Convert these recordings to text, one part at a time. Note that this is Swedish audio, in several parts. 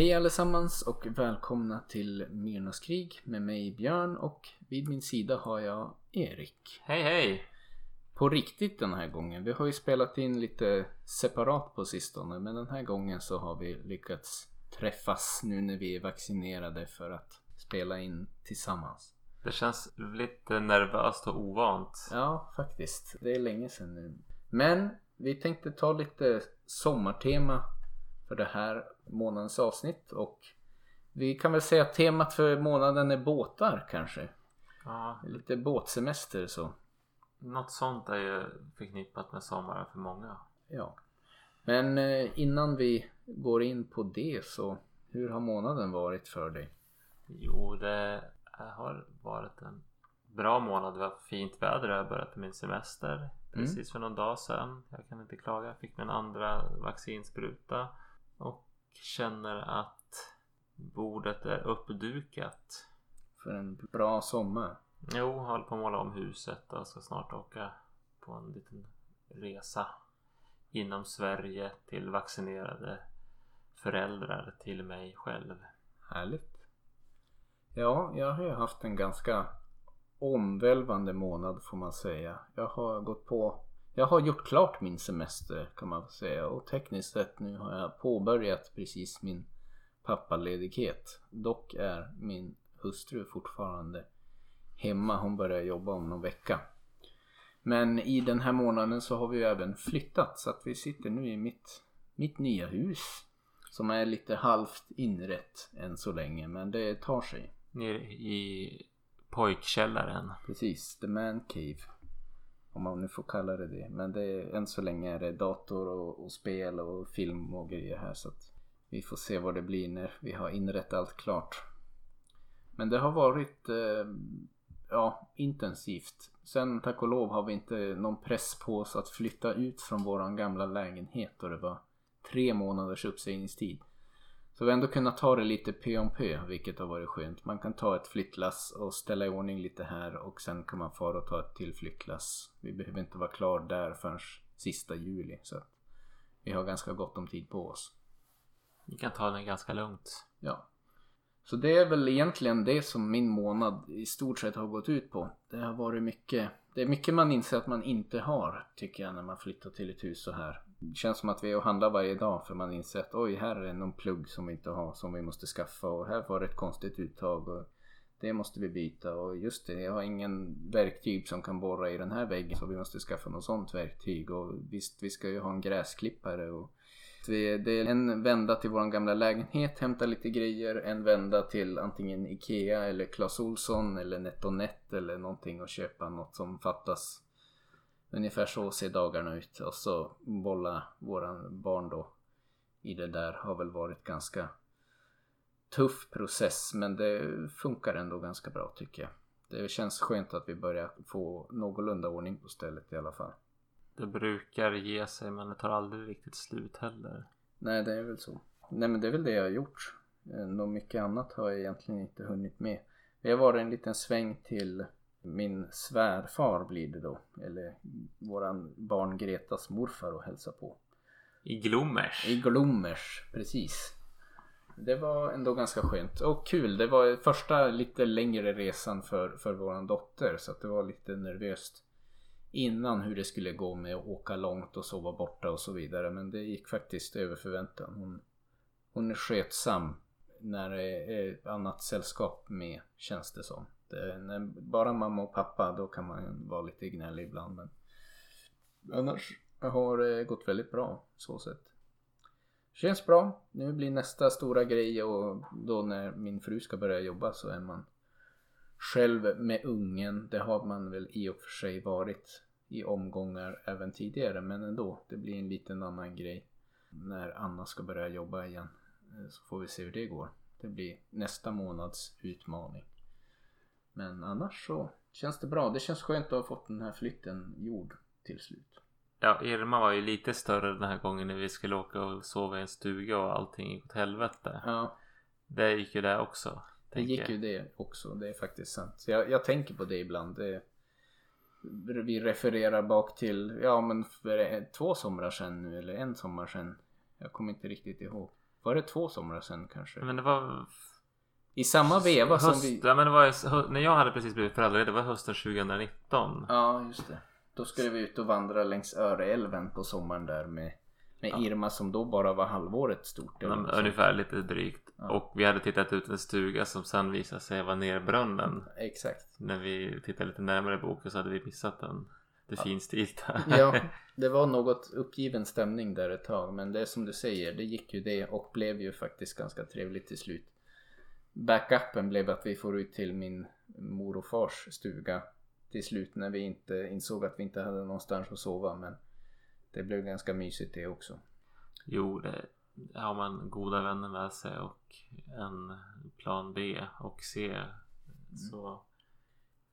Hej allesammans och välkomna till Myrnas krig med mig Björn och vid min sida har jag Erik. Hej hej! På riktigt den här gången. Vi har ju spelat in lite separat på sistone men den här gången så har vi lyckats träffas nu när vi är vaccinerade för att spela in tillsammans. Det känns lite nervöst och ovant. Ja, faktiskt. Det är länge sedan nu. Men vi tänkte ta lite sommartema för det här månadens avsnitt och vi kan väl säga att temat för månaden är båtar kanske. Ja, Lite båtsemester så. något sånt är ju förknippat med sommaren för många. Ja. Men eh, innan vi går in på det så hur har månaden varit för dig? Jo, det har varit en bra månad. Vi har haft fint väder jag har börjat min semester precis för någon dag sedan. Jag kan inte klaga. Jag fick min andra vaccinspruta och känner att bordet är uppdukat. För en bra sommar? Jo, jag håller på att måla om huset och ska snart åka på en liten resa inom Sverige till vaccinerade föräldrar till mig själv. Härligt. Ja, jag har ju haft en ganska omvälvande månad får man säga. Jag har gått på jag har gjort klart min semester kan man säga och tekniskt sett nu har jag påbörjat precis min pappaledighet. Dock är min hustru fortfarande hemma. Hon börjar jobba om någon vecka. Men i den här månaden så har vi även flyttat så att vi sitter nu i mitt, mitt nya hus. Som är lite halvt inrätt än så länge men det tar sig. Nere i pojkkällaren. Precis, the man cave. Om man nu får kalla det det. Men det är, än så länge är det dator och, och spel och film och grejer här så att vi får se vad det blir när vi har inrett allt klart. Men det har varit eh, ja, intensivt. Sen tack och lov har vi inte någon press på oss att flytta ut från våran gamla lägenhet och det var tre månaders uppsägningstid. Så vi har ändå kunnat ta det lite pö om pö vilket har varit skönt. Man kan ta ett flyttlass och ställa i ordning lite här och sen kan man fara och ta ett till flyttlass. Vi behöver inte vara klar där förrän sista juli så vi har ganska gott om tid på oss. Vi kan ta den ganska lugnt. Ja. Så det är väl egentligen det som min månad i stort sett har gått ut på. Det har varit mycket Det är mycket man inser att man inte har tycker jag när man flyttar till ett hus så här. Det känns som att vi är och handlar varje dag för man inser att oj här är någon plugg som vi inte har som vi måste skaffa och här var det ett konstigt uttag och det måste vi byta och just det jag har ingen verktyg som kan borra i den här väggen så vi måste skaffa något sånt verktyg och visst vi ska ju ha en gräsklippare och vi- det är en vända till vår gamla lägenhet, hämta lite grejer, en vända till antingen Ikea eller Clas Ohlson eller NetOnNet eller någonting och köpa något som fattas. Ungefär så ser dagarna ut och så bolla våran barn då i det där har väl varit ganska tuff process men det funkar ändå ganska bra tycker jag. Det känns skönt att vi börjar få någorlunda ordning på stället i alla fall. Det brukar ge sig men det tar aldrig riktigt slut heller. Nej, det är väl så. Nej, men det är väl det jag har gjort. Eh, Något mycket annat har jag egentligen inte hunnit med. Vi har varit en liten sväng till min svärfar blir det då. Eller våran barn Gretas morfar och hälsa på. I Glommers. I Glommers, precis. Det var ändå ganska skönt och kul. Det var första lite längre resan för, för våran dotter så att det var lite nervöst innan hur det skulle gå med att åka långt och sova borta och så vidare. Men det gick faktiskt över förväntan. Hon, hon är skötsam när det är annat sällskap med känns det som. Det, eh, när bara mamma och pappa då kan man vara lite gnällig ibland. Men annars har det gått väldigt bra så sett. Känns bra. Nu blir nästa stora grej och då när min fru ska börja jobba så är man själv med ungen. Det har man väl i och för sig varit i omgångar även tidigare men ändå. Det blir en liten annan grej när Anna ska börja jobba igen. Eh, så får vi se hur det går. Det blir nästa månads utmaning. Men annars så känns det bra. Det känns skönt att ha fått den här flytten gjord till slut. Ja, Irma var ju lite större den här gången när vi skulle åka och sova i en stuga och allting gick åt helvete. Ja, Det gick ju där också. Det gick ju det också, det är faktiskt sant. Jag, jag tänker på det ibland. Det, vi refererar bak till, ja men för två somrar sedan nu eller en sommar sedan. Jag kommer inte riktigt ihåg. Var det två somrar sedan kanske? Men det var I samma veva som höst, vi... ja, men det var när jag hade precis blivit föräldraledig. Det var hösten 2019. Ja, just det. Då skulle vi ut och vandra längs Öreälven på sommaren där med, med Irma som då bara var halvåret stort. eller Ja, ungefär lite drygt. Ja. Och vi hade tittat ut en stuga som sen visade sig vara nerbrunnen. Exakt. När vi tittade lite närmare i boken så hade vi missat den. Det finstilta. Ja, det var något uppgiven stämning där ett tag. Men det är som du säger, det gick ju det och blev ju faktiskt ganska trevligt till slut. Backupen blev att vi får ut till min mor och fars stuga till slut när vi inte insåg att vi inte hade någonstans att sova. Men det blev ganska mysigt det också. Jo, det har man goda vänner med sig och en plan B och C. Så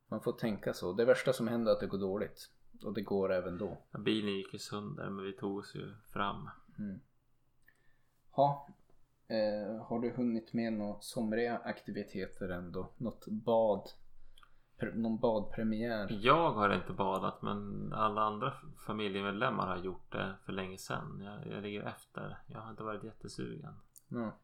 Man får tänka så. Det värsta som händer är att det går dåligt. Och det går även då. ja, bilen gick ju sönder men vi tog oss ju fram. Mm. Ha, eh, har du hunnit med några somriga aktiviteter ändå? Något bad? Någon badpremiär? Jag har inte badat men alla andra familjemedlemmar har gjort det för länge sedan. Jag, jag ligger efter. Jag har inte varit jättesugen. Ja.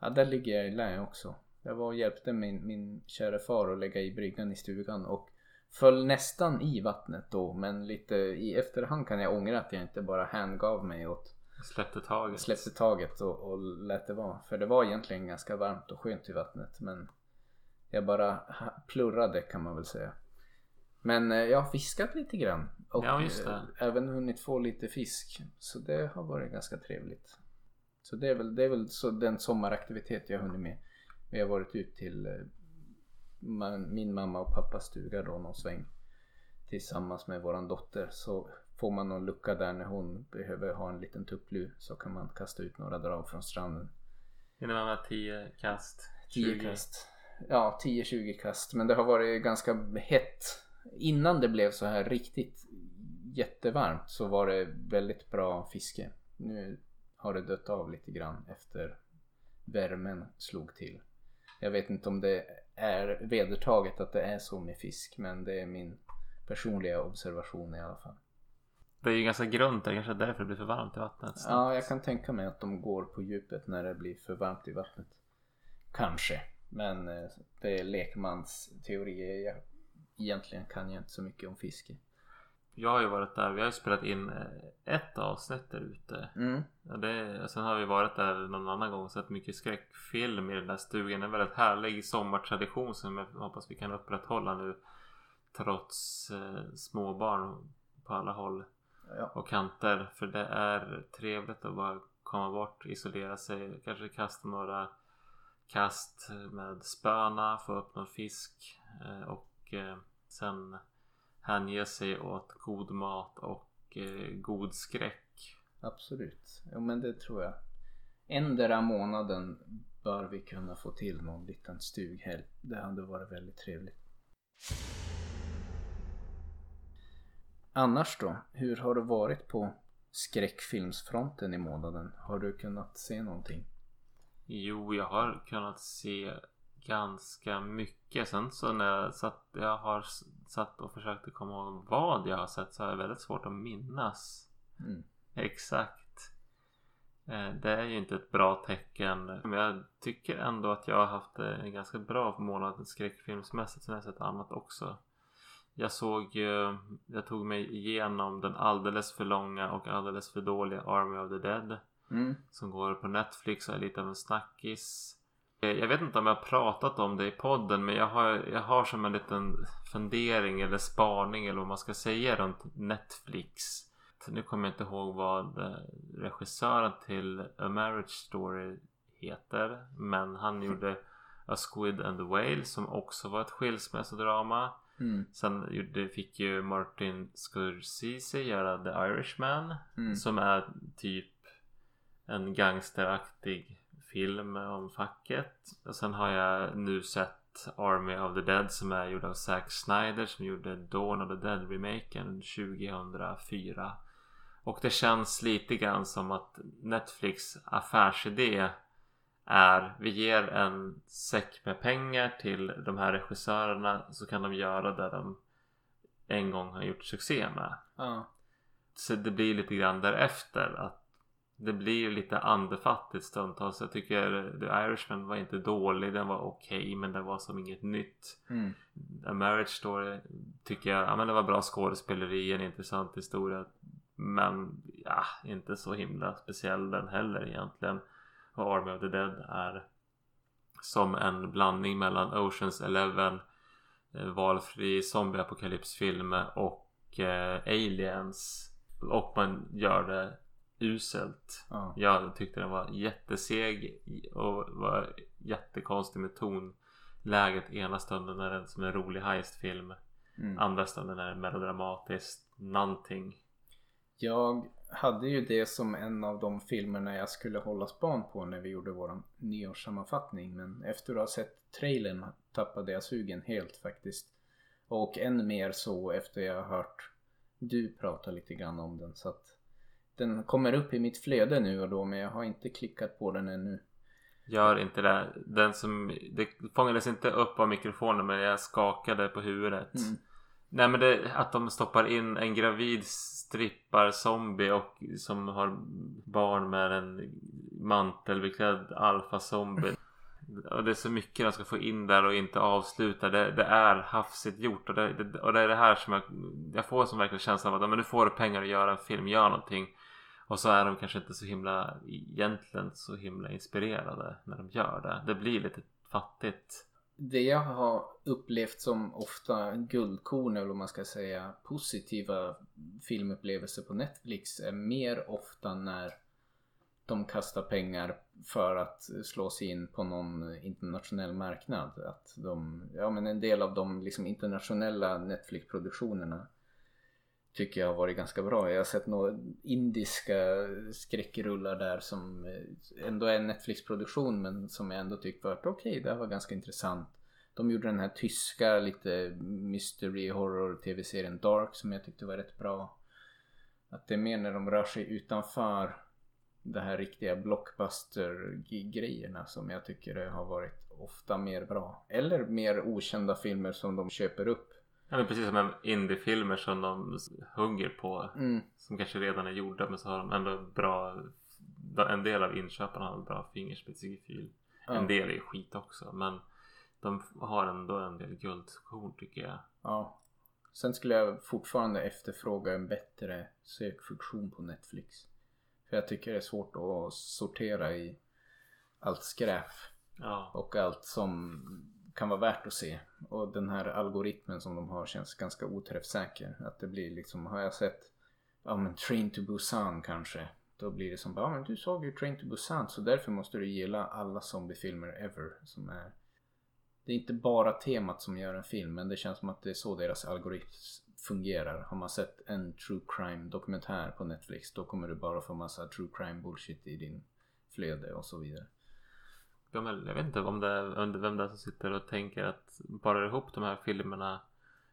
ja, där ligger jag i lä också. Jag var och hjälpte min, min kära far att lägga i bryggan i stugan och föll nästan i vattnet då men lite i efterhand kan jag ångra att jag inte bara hängav mig åt släppte taget. släppte taget och, och lät det vara. För det var egentligen ganska varmt och skönt i vattnet men jag bara plurrade kan man väl säga. Men eh, jag har fiskat lite grann och Ja, eh, även hunnit få lite fisk. Så det har varit ganska trevligt. Så det är väl, det är väl så den sommaraktivitet jag har hunnit med. Vi har varit ut till eh, min mamma och pappas stuga då någon sväng tillsammans med våran dotter så får man någon lucka där när hon behöver ha en liten tupplur så kan man kasta ut några drag från stranden. Innan man var 10 kast. 10 20. kast. Ja, 10-20 kast. Men det har varit ganska hett. Innan det blev så här riktigt jättevarmt så var det väldigt bra fiske. Nu har det dött av lite grann efter värmen slog till. Jag vet inte om det är vedertaget att det är så med fisk men det är min personliga observation i alla fall. Det är ju ganska grunt där. Kanske därför det blir för varmt i vattnet. snabbt. Ja, jag kan tänka mig att de går på djupet när det blir för varmt i vattnet. Kanske, men eh, det är lekmans teorier. Jag, egentligen kan jag inte så mycket om fiske. Jag har ju varit där. Vi har ju spelat in eh, ett avsnitt där ute. Mm. Det, sen har vi varit där någon annan gång och sett mycket skräckfilm i den där stugan. En väldigt härlig sommartradition som jag hoppas vi kan upprätthålla nu. Trots eh, småbarn på alla håll Ja. och kanter. För det är trevligt att bara komma bort, isolera sig, kanske kasta några kast med spöna, få upp någon fisk eh, och eh, sen hänge sig åt god mat och eh, god skräck. Absolut. Jo men det tror jag. Ändera månaden bör vi kunna få till någon liten stughelg. Det hade varit väldigt trevligt. Annars då? Hur har det varit på skräckfilmsfronten i månaden? Har du kunnat se någonting? Jo, jag har kunnat se ganska mycket. Sen så när jag satt, jag har satt och försökte komma ihåg vad jag har sett så har jag väldigt svårt att minnas Mm. exakt. Eh, Det är ju inte ett bra tecken. Men jag tycker ändå att jag har haft en ganska bra månad skräckfilmsmässigt. Sen har jag sett annat också. Jag såg ju, jag tog mig igenom den alldeles för långa och alldeles för dåliga Army of the Dead. Mm. Som går på Netflix och är lite av en snackis. Eh, Jag vet inte om jag har pratat om det i podden men jag har, jag har som en liten fundering eller spaning eller vad man ska säga runt Netflix. Nu kommer jag inte ihåg vad eh, regissören till A Marriage Story heter. Men han gjorde A Squid and the Whale som också var ett skilsmässodrama. Mm. Sen fick ju Martin Scorsese göra The Irishman. Mm. Som är typ en gangsteraktig film om facket. Och sen har jag nu sett Army of the Dead som är gjord av Zack Snyder som gjorde Dawn of the Dead-remaken 2004. Och det känns lite grann som att Netflix affärsidé är vi ger en säck med pengar till de här regissörerna så kan de göra det de en gång har gjort succé med. Ja. Så det blir lite grann därefter att det blir lite andefattigt stundtals. Jag tycker The Irishman var inte dålig. Den var okej okay, men det var som inget nytt. Mm. A Marriage Story tycker jag, ja men det var bra skådespeleri, en intressant historia. Men ja, inte så himla speciell den heller egentligen. Och Army of the Dead är som en blandning mellan Oceans Eleven eh, valfri zombieapokalypsfilm och eh, Aliens. Och man gör det uselt. Ja. Jag tyckte den var jätteseg och var jättekonstig med tonläget ena stunden när den som en rolig heistfilm. Mm. Andra stunden är det melodramatiskt någonting. Jag hade ju det som en av de filmerna jag skulle hålla span på när vi gjorde vår nyårssammanfattning. Men efter att ha sett trailern tappade jag sugen helt faktiskt. Och än mer så efter jag har hört du prata lite grann om den. Så att den kommer upp i mitt flöde nu och då men jag har inte klickat på den ännu. Gör inte det. Den som, det fångades inte upp av mikrofonen men jag skakade på huvudet. Mm. Nej men det, att de stoppar in en gravid strippar zombie och som har barn med en mantelbeklädd alfa-zombie. Och det är så mycket de ska få in där och inte avsluta. Det, det är hafsigt gjort. Och det, det, och det är det här som jag, jag får som verkligen känslan av att men nu får du pengar att göra en film, gör någonting. Och så är de kanske inte så himla egentligen så himla inspirerade när de gör det. Det blir lite fattigt. Det jag har upplevt som ofta guldkorn eller vad man ska säga positiva filmupplevelser på Netflix är mer ofta när de kastar pengar för att slå sig in på någon internationell marknad. Att de, ja men en del av de liksom internationella Netflix-produktionerna tycker jag har varit ganska bra. Jag har sett några indiska skräckrullar där som eh, ändå är en Netflix-produktion men som jag ändå tyckte var okej, okay, det här var ganska intressant. De gjorde den här tyska lite mystery horror tv-serien Dark som jag tyckte var rätt bra. Att det är mer när de rör sig utanför det här riktiga blockbuster-grejerna som jag tycker har varit ofta mer bra. Eller mer okända filmer som de köper upp. Ja men precis som indiefilmer som de hugger på. Mm. Som kanske redan är gjorda men så har de ändå bra En del av inköparna har bra fingerspetsgefühl. Ja. En del är skit också men de har ändå en del guldkorn tycker jag. Ja. Sen skulle jag fortfarande efterfråga en bättre sökfunktion på Netflix. För jag tycker det är svårt att sortera i allt skräp Ja. och allt som kan vara värt att se. Och den här algoritmen som de har känns ganska oträffsäker. Att det blir liksom, har jag sett ja men Train to Busan kanske. Då blir det som, ja men du såg ju Train to Busan så därför måste du gilla alla zombiefilmer ever. Som är det är inte bara temat som gör en film men det känns som att det är så deras algoritm fungerar. Har man sett en true crime dokumentär på Netflix då kommer du bara få massa true crime bullshit i din flöde och så vidare. De är, jag vet inte om det är, vem det är som sitter och tänker att bara ihop de här filmerna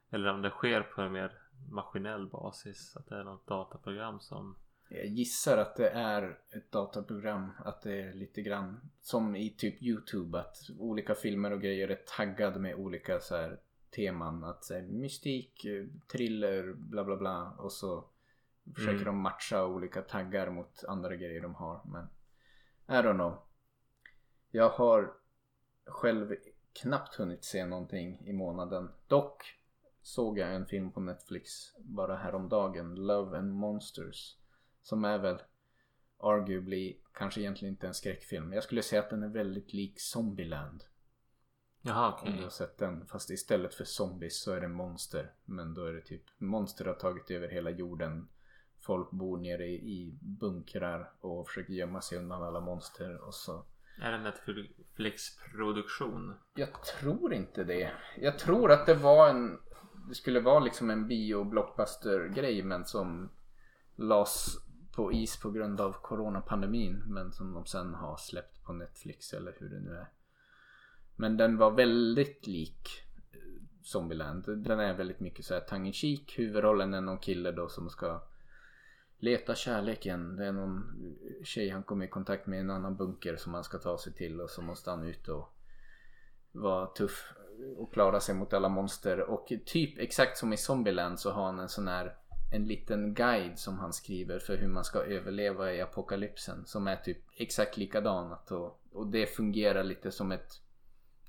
eller om det sker på en mer maskinell basis. Att det är något dataprogram som Jag gissar att det är ett dataprogram. Att det är lite grann som i typ YouTube. Att olika filmer och grejer är taggade med olika så här teman. Att så här, mystik, thriller, bla bla bla. Och så försöker Mm. de matcha olika taggar mot andra grejer de har. Men I don't know. Jag har själv knappt hunnit se någonting i månaden. Dock såg jag en film på Netflix bara häromdagen. Love and Monsters. Som är väl arguably kanske egentligen inte en skräckfilm. Jag skulle säga att den är väldigt lik Zombieland. Jaha Om okej. du har sett den. Fast istället för zombies så är det monster. Men då är det typ monster har tagit över hela jorden. Folk bor nere i bunkrar och försöker gömma sig undan alla monster och så. Är det en Netflix-produktion? Jag tror inte det. Jag tror att det var en Det skulle vara liksom en bio blockbuster grej men som lades på is på grund av coronapandemin men som de sen har släppt på Netflix eller hur det nu är. Men den var väldigt lik eh, Zombieland. Den är väldigt mycket så här tongue in cheek. Huvudrollen är någon kille då som ska leta kärleken. Det är någon tjej han kommer i kontakt med i en annan bunker som han ska ta sig till och så måste han ut och vara tuff och klara sig mot alla monster. Och typ exakt som i Zombieland så har han en sån här en liten guide som han skriver för hur man ska överleva i apokalypsen. Som är typ exakt likadant och, och det fungerar lite som ett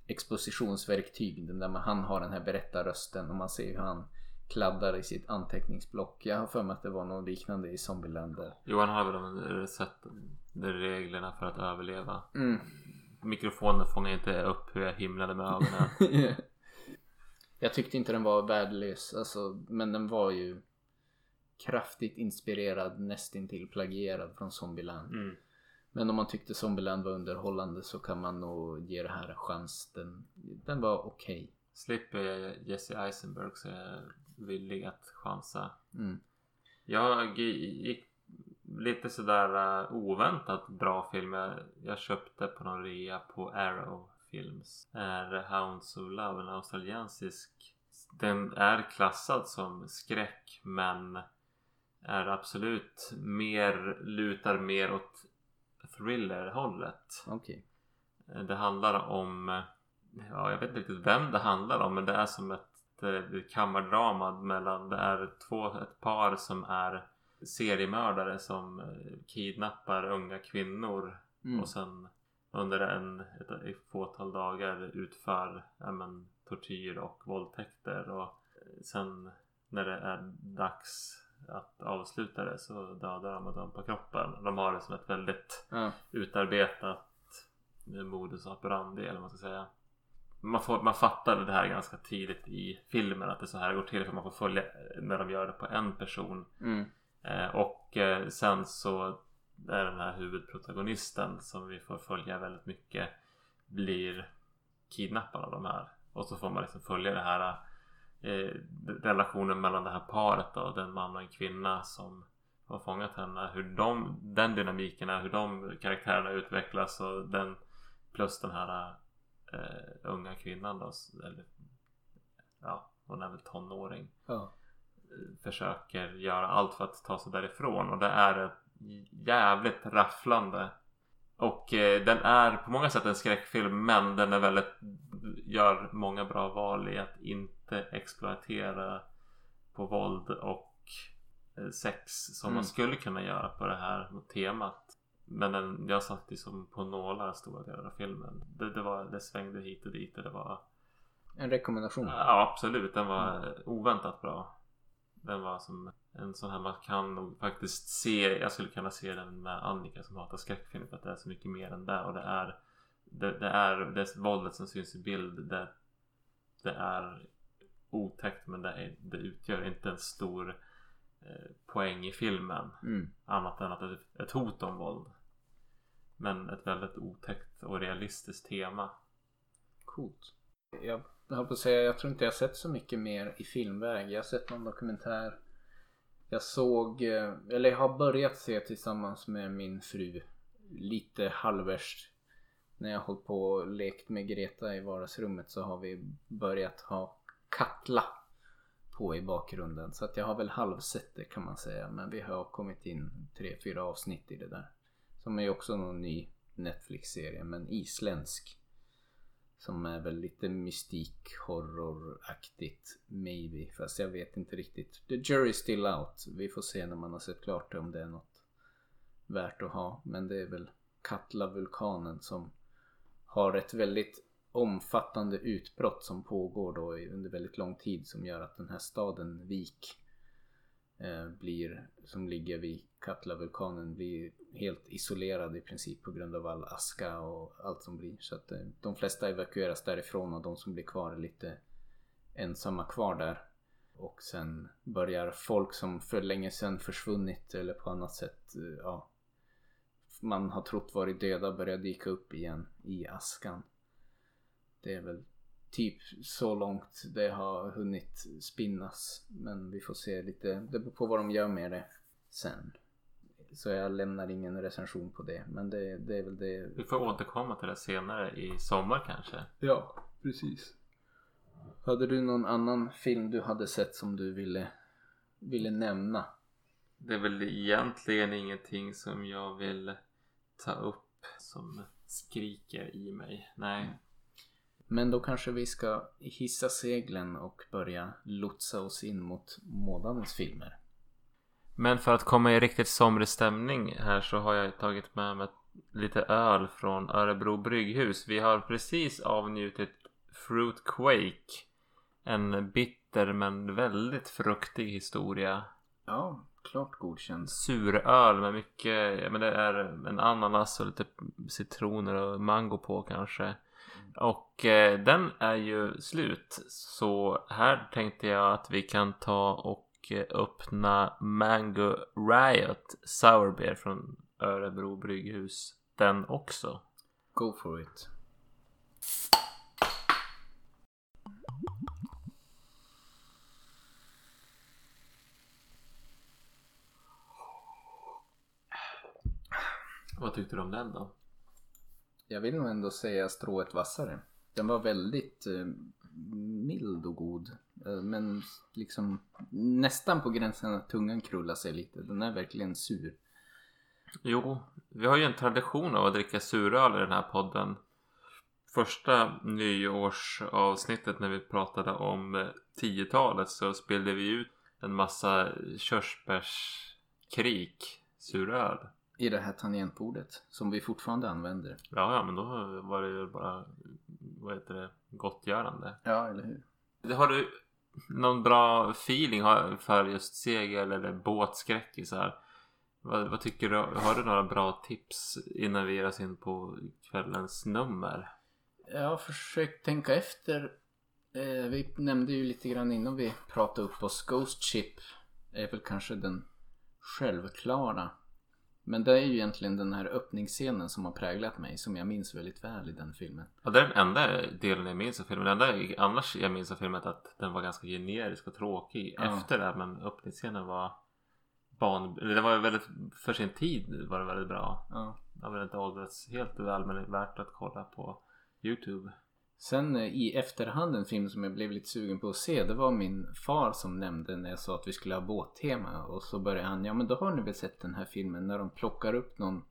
expositionsverktyg. Där man, han har den här berättarrösten och man ser hur han kladdar i sitt anteckningsblock. Jag har för mig att det var något liknande i Zombieland där. Johan har väl sett de reglerna för att överleva. Mm. Mikrofonen fångar inte upp hur jag himlade med ögonen. jag tyckte inte den var värdelös. Alltså, men den var ju kraftigt inspirerad, nästintill plagierad från Zombieland. Mm. Men om man tyckte Zombieland var underhållande så kan man nog ge det här en chans. Den, den var okej. Okay. Slipper jag Jesse Eisenberg så är villig att chansa. Mm. Jag gick lite sådär uh, oväntat bra film. Jag, jag köpte på någon rea på Arrow Films. Är Hounds of Love, en australiensisk. Den är klassad som skräck men är absolut mer, lutar mer åt thriller-hållet. Okay. Det handlar om, ja jag vet inte riktigt vem det handlar om men det är som ett eh, kammardrama mellan, det är två, ett par som är seriemördare som eh, kidnappar unga kvinnor mm. och sen under en, ett, ett fåtal dagar utför ja, men, tortyr och våldtäkter och sen när det är dags att avsluta det så dödar de dem på kroppen. De har det som ett väldigt ja. utarbetat modus operandi eller vad man ska säga. Man, får, man fattar det här ganska tidigt i filmen att det är så här går till för man får följa när de gör det på en person. Mm. Eh, och eh, sen så är den här huvudprotagonisten som vi får följa väldigt mycket blir kidnappad av de här. Och så får man liksom följa det här eh, relationen mellan det här paret då, den man och en kvinna som har fångat henne. Hur de, den dynamiken är, hur de karaktärerna utvecklas och den plus den här eh, unga kvinnan då. Eller, ja, hon är väl tonåring. Ja. Försöker göra allt för att ta sig därifrån och det är ett jävligt rafflande och eh, den är på många sätt en skräckfilm men den är väldigt gör många bra val i att inte exploatera på våld och eh, sex som Mm. man skulle kunna göra på det här temat. Men den, jag satt liksom på nålar stora delar av filmen. Det, det, var, det svängde hit och dit och det var En rekommendation. Ja absolut, den var oväntat bra. Den var som en sån här man kan nog faktiskt se. Jag skulle kunna se den med Annika som hatar skräckfilm för att det är så mycket mer än det och det är det, det är det våldet som syns i bild. Det, det är otäckt men det, är, det utgör inte en stor eh, poäng i filmen. Mm. Annat än att det är ett hot om våld. Men ett väldigt otäckt och realistiskt tema. Coolt. Jag höll på att säga, jag tror inte jag sett så mycket mer i filmväg. Jag har sett någon dokumentär. Jag såg, eh, eller jag har börjat se tillsammans med min fru lite halvvärst. När jag hållit på och lekt med Greta i vardagsrummet så har vi börjat ha Katla på i bakgrunden. Så att jag har väl halvsett det kan man säga. Men vi har kommit in tre, fyra avsnitt i det där. Som är ju också någon ny Netflix-serie men isländsk. Som är väl lite mystik horroraktigt maybe. Fast jag vet inte riktigt. The jury's still out. Vi får se när man har sett klart det om det är något värt att ha. Men det är väl Katla-vulkanen som har ett väldigt omfattande utbrott som pågår då under väldigt lång tid som gör att den här staden Vik eh, blir, som ligger vid Katla-vulkanen blir helt isolerad i princip på grund av all aska och allt som blir. Så att eh, de flesta evakueras därifrån och de som blir kvar är lite ensamma kvar där. Och sen börjar folk som för länge sedan försvunnit eller på annat sätt, eh, ja, man har trott varit döda börja dyka upp igen i askan. Det är väl typ så långt det har hunnit spinnas. Men vi får se lite, det beror på vad de gör med det sen. Så jag lämnar ingen recension på det. Men det, det är väl det. Vi får återkomma till det senare i sommar kanske. Ja, precis. Hade du någon annan film du hade sett som du ville, ville nämna? Det är väl egentligen ingenting som jag vill ta upp som skriker i mig. Nej. Men då kanske vi ska hissa seglen och börja lotsa oss in mot månadens filmer. Men för att komma i riktigt somrig stämning här så har jag tagit med mig lite öl från Örebro brygghus. Vi har precis avnjutit Fruit Quake. En bitter men väldigt fruktig historia. Ja, klart godkänd. Suröl med mycket, ja men det är en ananas och lite citroner och mango på kanske. Och eh, den är ju slut. Så här tänkte jag att vi kan ta och öppna Mango Riot Sour Beer från Örebro brygghus. Den också. Go for it. Vad tyckte du om den då? Jag vill nog ändå säga strået vassare. Den var väldigt eh, mild och god. Eh, men liksom nästan på gränsen att tungan krullar sig lite. Den är verkligen sur. Jo, vi har ju en tradition av att dricka suröl i den här podden. Första nyårsavsnittet när vi pratade om eh, 10-talet så spelade vi ut en massa körsbärskrik suröl. I det här tangentbordet som vi fortfarande använder. Ja, ja, men då var det ju bara vad heter det, gottgörande. Ja, eller hur? Har du någon bra feeling för just segel eller båtskräck så här? Vad, vad tycker du? Har du några bra tips innan vi ger oss in på kvällens nummer? Jag har försökt tänka efter. Eh, vi nämnde ju lite grann innan vi pratade upp oss. Ghost Ship är väl kanske den självklara. Men det är ju egentligen den här öppningsscenen som har präglat mig. Som jag minns väldigt väl i den filmen. Ja, det är den enda delen jag minns av filmen. Den enda annars jag minns av filmen är att den var ganska generisk och tråkig Ja. efter det. Men öppningsscenen var ban... Det var väldigt... För sin tid var det väldigt bra. Ja. Det har väl inte åldrats helt väl men det är värt att kolla på Youtube. Sen eh, i efterhand en film som jag blev lite sugen på att se. Det var min far som nämnde när jag sa att vi skulle ha båttema. Och så började han. Ja men då har ni väl sett den här filmen när de plockar upp någon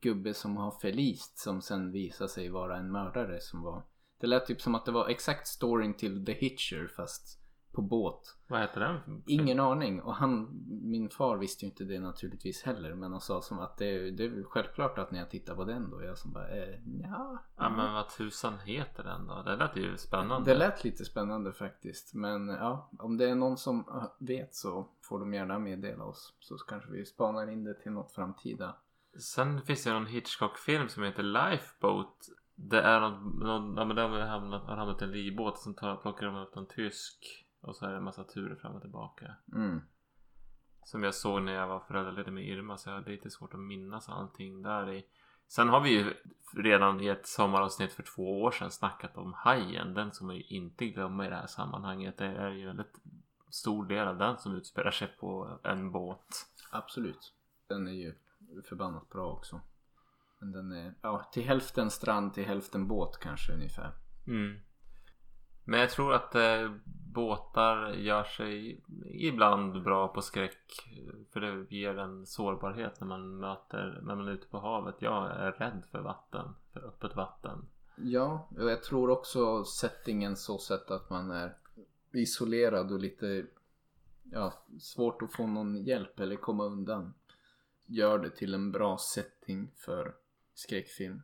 gubbe som har förlist. Som sen visar sig vara en mördare som var. Det lät typ som att det var exakt storyn till The Hitcher fast på båt. Vad heter den? Ingen aning. Och han, min far visste ju inte det naturligtvis heller. Men han sa som att det, det är självklart att när jag tittar på den då. Jag som bara, eh, ja. Ja men vad tusan heter den då? Det lät ju spännande. Det lät lite spännande faktiskt. Men ja, om det är någon som äh, vet så får de gärna meddela oss. Så kanske vi spanar in det till något framtida. Sen finns det någon Hitchcock-film som heter Lifeboat. Det är någon, någon ja men där har hamnat, har hamnat en livbåt som tar, plockar de upp någon tysk. Och så är det en massa turer fram och tillbaka. Mm. Som jag såg när jag var föräldraledig med Irma så jag har lite svårt att minnas allting där i. Sen har vi ju redan i ett sommaravsnitt för två år sedan snackat om Hajen. Den som man ju inte glömma i det här sammanhanget. Det är ju en väldigt stor del av den som utspelar sig på en båt. Absolut. Den är ju förbannat bra också. Men den är, ja, till hälften strand, till hälften båt kanske ungefär. Mm. Men jag tror att eh, båtar gör sig ibland bra på skräck. För det ger en sårbarhet när man möter, när man är ute på havet. Jag är rädd för vatten, för öppet vatten. Ja, och jag tror också settingen så sett att man är isolerad och lite ja, svårt att få någon hjälp eller komma undan. Gör det till en bra setting för skräckfilm.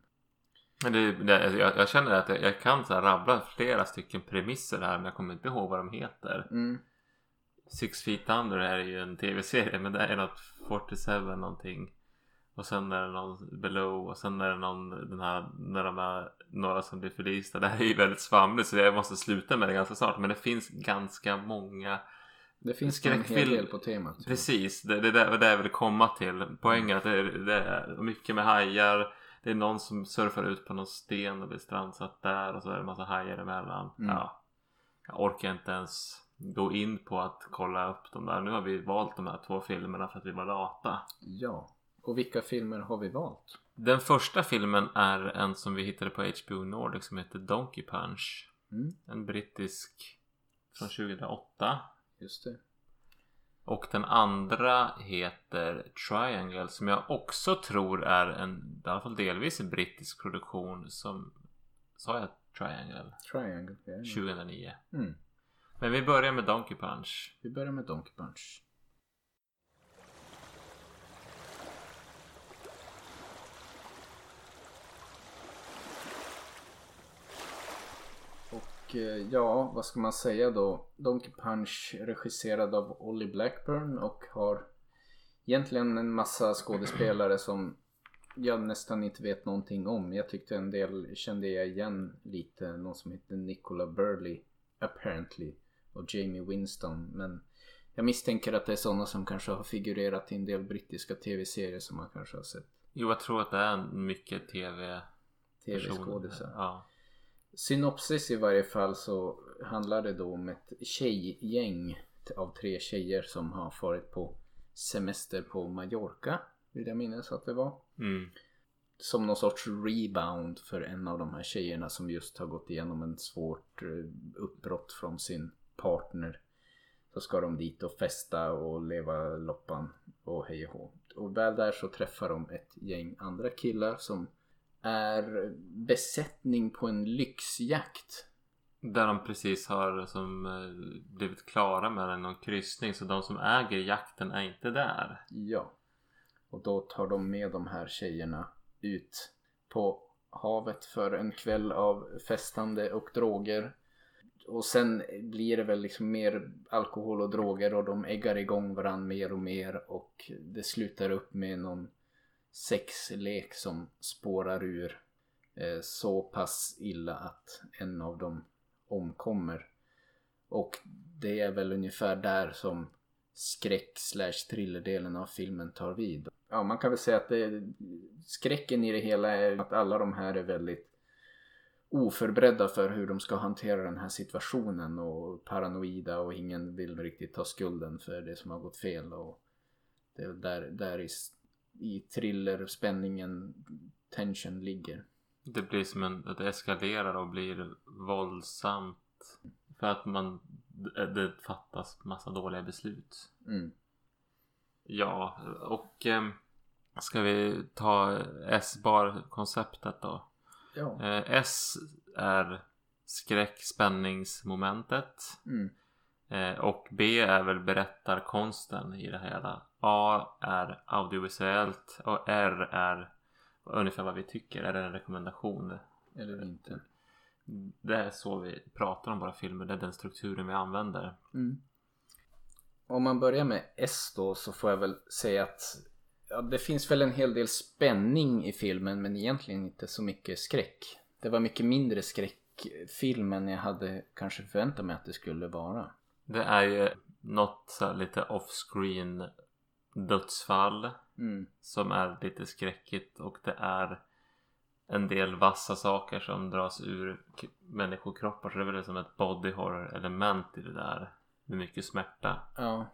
Men det, det, jag, jag känner att jag, jag kan så rabbla flera stycken premisser här men jag kommer inte ihåg vad de heter. Mm. Six Feet Under är ju en tv-serie men det är något 47 någonting. Och sen är det någon Below och sen är det någon den här när de är några som blir förlista. Det här är ju väldigt svamligt så jag måste sluta med det ganska snart. Men det finns ganska många Det finns en hel Skräckfilm. del på temat. Precis, det, det, det, det är jag vill komma till. Poängen är att det är, det är mycket med hajar. Det är någon som surfar ut på någon sten och blir strandsatt där och så är det en massa hajar emellan. Mm. Ja, jag orkar inte ens gå in på att kolla upp de där. Nu har vi valt de här två filmerna för att vi var lata. Ja. Och vilka filmer har vi valt? Den första filmen är en som vi hittade på HBO Nordic som heter Donkey Punch. Mm, En brittisk från 2008. just det. Och den andra heter Triangle som jag också tror är en, i alla fall delvis en brittisk produktion som, sa jag Triangle? Triangle. ja. 2009. Mm. Men vi börjar med Donkey Punch. Vi börjar med Donkey Punch. Ja, vad ska man säga då? Donkey Punch regisserad av Ollie Blackburn och har egentligen en massa skådespelare som jag nästan inte vet någonting om. Jag tyckte en del kände jag igen lite. Någon som heter Nicola Burley apparently och Jamie Winston. Men jag misstänker att det är sådana som kanske har figurerat i en del brittiska tv-serier som man kanske har sett. Jo, jag tror att det är mycket tv Tv-skådisar. Ja. Synopsis i varje fall så handlar det då om ett tjejgäng av tre tjejer som har farit på semester på Mallorca. Vill jag minnas att det var. Mm. Som någon sorts rebound för en av de här tjejerna som just har gått igenom en svårt eh, uppbrott från sin partner. Så ska de dit och festa och leva loppan och hej och hå. Och väl där så träffar de ett gäng andra killar som är besättning på en lyxjakt. Där de precis har som eh, blivit klara med någon kryssning så de som äger jakten är inte där. Ja. Och då tar de med de här tjejerna ut på havet för en kväll av festande och droger. Och sen blir det väl liksom mer alkohol och droger och de äggar igång varandra mer och mer och det slutar upp med någon sexlek som spårar ur eh, så pass illa att en av dem omkommer. Och det är väl ungefär där som skräck slash thrillerdelen av filmen tar vid. Ja, man kan väl säga att det, skräcken i det hela är att alla de här är väldigt oförberedda för hur de ska hantera den här situationen och paranoida och ingen vill riktigt ta skulden för det som har gått fel och det är där, där i, i thriller, spänningen, tension ligger. Det blir som en, att det eskalerar och blir våldsamt. För att man, det, det fattas massa dåliga beslut. Mm. Ja, och eh, ska vi ta S-bar-konceptet då? Ja. Eh, S är skräck-spänningsmomentet. Mm. Eh, och B är väl berättarkonsten i det hela. A är audiovisuellt och R är ungefär vad vi tycker. Är det en rekommendation? Eller inte. Det är så vi pratar om våra filmer. Det är den strukturen vi använder. Mm. Om man börjar med S då så får jag väl säga att ja, det finns väl en hel del spänning i filmen men egentligen inte så mycket skräck. Det var mycket mindre skräckfilm än jag hade kanske förväntat mig att det skulle vara. Det är ju något så lite off-screen dödsfall Mm. som är lite skräckigt och det är en del vassa saker som dras ur människokroppar så det är väl som ett body horror element i det där med mycket smärta. Ja.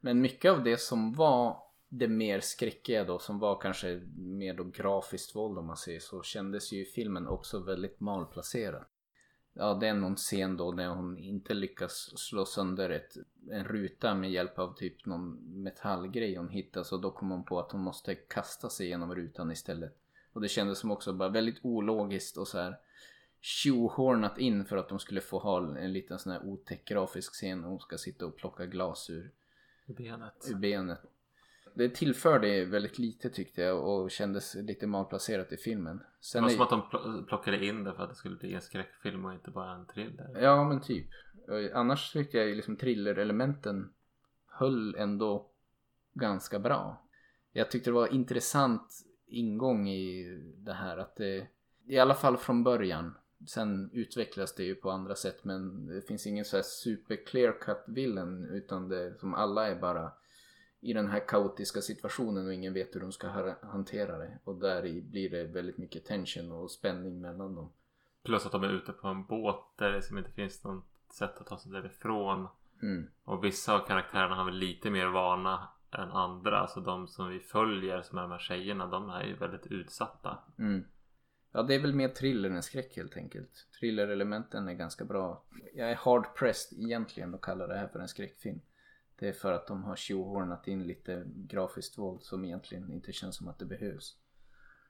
Men mycket av det som var det mer skräckiga då som var kanske mer då grafiskt våld om man säger så kändes ju filmen också väldigt malplacerat. Ja det är någon scen då när hon inte lyckas slå sönder ett, en ruta med hjälp av typ någon metallgrej hon hittar så då kommer hon på att hon måste kasta sig genom rutan istället. Och det kändes som också bara väldigt ologiskt och så här tjohornat in för att de skulle få ha en liten sån här otäck grafisk scen och hon ska sitta och plocka glas ur, Benet. ur benet. Det tillförde väldigt lite tyckte jag och kändes lite malplacerat i filmen. Det Sen var är- som att de pl- plockade in det för att det skulle bli en skräckfilm och inte bara en thriller. Ja men typ. Annars tyckte jag liksom thriller-elementen höll ändå ganska bra. Jag tyckte det var intressant ingång i det här att det i alla fall från början sen utvecklas det ju på andra sätt men det finns ingen så här super clear cut villain utan det som alla är bara i den här kaotiska situationen och ingen vet hur de ska ha- hantera det och där blir det väldigt mycket tension och spänning mellan dem. Plus att de är ute på en båt där det liksom inte finns något sätt att ta sig därifrån. Mm. Och vissa av karaktärerna har väl lite mer vana än andra. Alltså de som vi följer som är de här tjejerna de är ju väldigt utsatta. Mm. Ja, det är väl mer thriller än skräck helt enkelt. Thriller-elementen är ganska bra. Jag är hard pressed egentligen att kalla det här för en skräckfilm. Det är för att de har tjohornat in lite grafiskt våld som egentligen inte känns som att det behövs.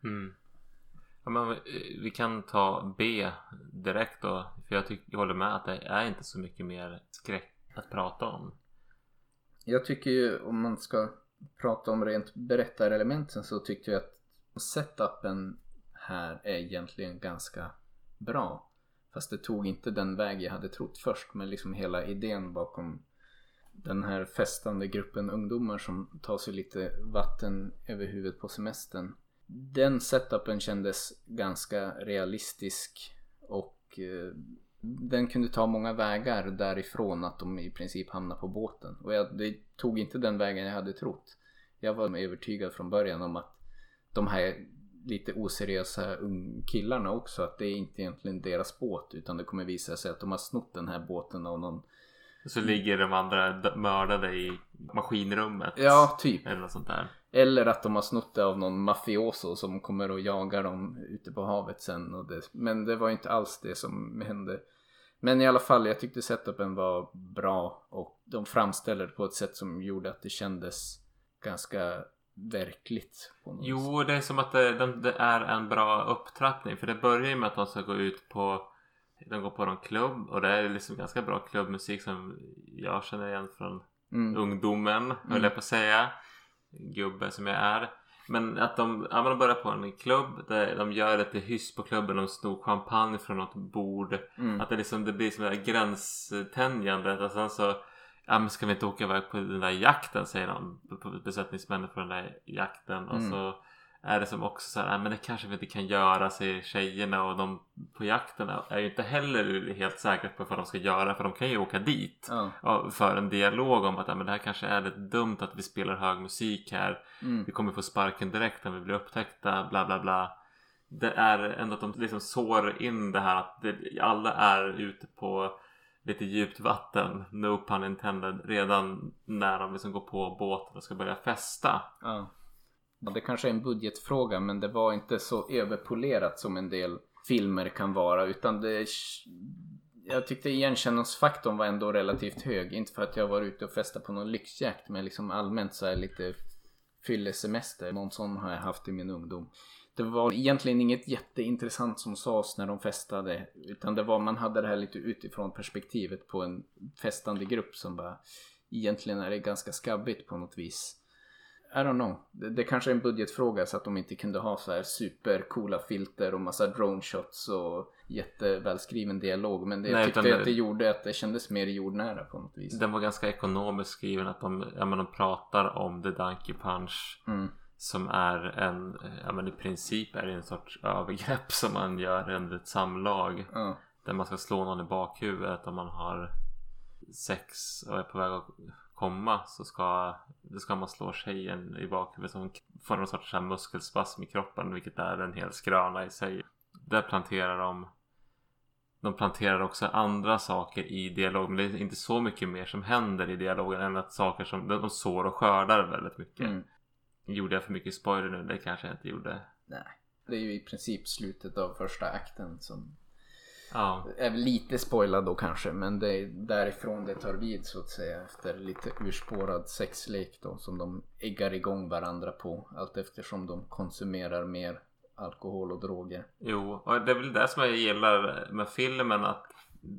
Mm. Ja, men vi- vi kan ta B direkt då. För jag, tycker, jag håller med att det är inte så mycket mer skräck att prata om. Jag tycker ju om man ska prata om rent berättarelementen så tyckte jag att setupen här är egentligen ganska bra. Fast det tog inte den väg jag hade trott först. Men liksom hela idén bakom den här festande gruppen ungdomar som tar sig lite vatten över huvudet på semestern. Den setupen kändes ganska realistisk och eh, den kunde ta många vägar därifrån att de i princip hamnar på båten. Och jag, det tog inte den vägen jag hade trott. Jag var övertygad från början om att de här lite oseriösa killarna också att det är inte egentligen deras båt utan det kommer visa sig att de har snott den här båten av någon så ligger de andra mördade i maskinrummet. Ja, typ. Eller något sånt där. Eller att de har snott det av någon mafioso som kommer och jagar dem ute på havet sen. Och det, men det var inte alls det som hände. Men i alla fall, jag tyckte setupen var bra och de framställde det på ett sätt som gjorde att det kändes ganska verkligt. jo, det är som att det, det, är en bra upptrappning. För det börjar ju med att de ska gå ut på de går på någon klubb och det är liksom ganska bra klubbmusik som jag känner igen från mm. ungdomen, höll mm. jag på att säga. Gubbe som jag är. Men att de, ja, de börjar på en klubb där de gör lite hyss på klubben. De snor champagne från något bord. Mm. Att det, liksom, det blir som det där gränstänjandet. Och sen så Ja men ska vi inte åka iväg på den där jakten säger de besättningsmännen på den där jakten. Och mm. så är det som också så här, men det kanske vi inte kan göra säger tjejerna och de på jakten är ju inte heller helt säkra på vad de ska göra för de kan ju åka dit ja. för en dialog om att men det här kanske är lite dumt att vi spelar hög musik här. Mm. Vi kommer få sparken direkt när vi blir upptäckta bla bla bla. Det är ändå att de liksom sår in det här att det, alla är ute på lite djupt vatten, no pun intended, redan när de liksom går på båten och ska börja festa. Ja. Det kanske är en budgetfråga men det var inte så överpolerat som en del filmer kan vara utan det jag tyckte igenkänningsfaktorn var ändå relativt hög. Inte för att jag var ute och festade på någon lyxjakt men liksom allmänt så här lite fyllesemester. Någon sån har jag haft i min ungdom. Det var egentligen inget jätteintressant som sades när de festade. Utan det var, man hade det här lite utifrån perspektivet på en festande grupp som bara Egentligen är det ganska skabbigt på något vis. I don't know. Det, det kanske är en budgetfråga så att de inte kunde ha så här supercoola filter och massa drone shots och jättevälskriven dialog. Men det, Nej, jag tyckte det, att det gjorde att det kändes mer jordnära på något vis. Den var ganska ekonomiskt skriven att de, ja, men de pratar om The Donkey Punch. Mm. Som är en, ja men i princip är det en sorts övergrepp som man gör under ett samlag. Mm. Där man ska slå någon i bakhuvudet om man har sex och är på väg att komma så ska, då ska man slå tjejen i bakhuvudet så hon får någon sorts muskelspasm i kroppen vilket är en hel skröna i sig. Där planterar de de planterar också andra saker i dialogen. Det är inte så mycket mer som händer i dialogen än att saker som de sår och skördar väldigt mycket. Mm. Gjorde jag för mycket spoiler nu? Det kanske jag inte gjorde. Nej. Det är ju i princip slutet av första akten som Ja. Är lite spoilad då kanske men det är därifrån det tar vid så att säga efter lite urspårad sexlek då som de äggar igång varandra på allt eftersom de konsumerar mer alkohol och droger. Jo, och det är väl det som jag gillar med filmen att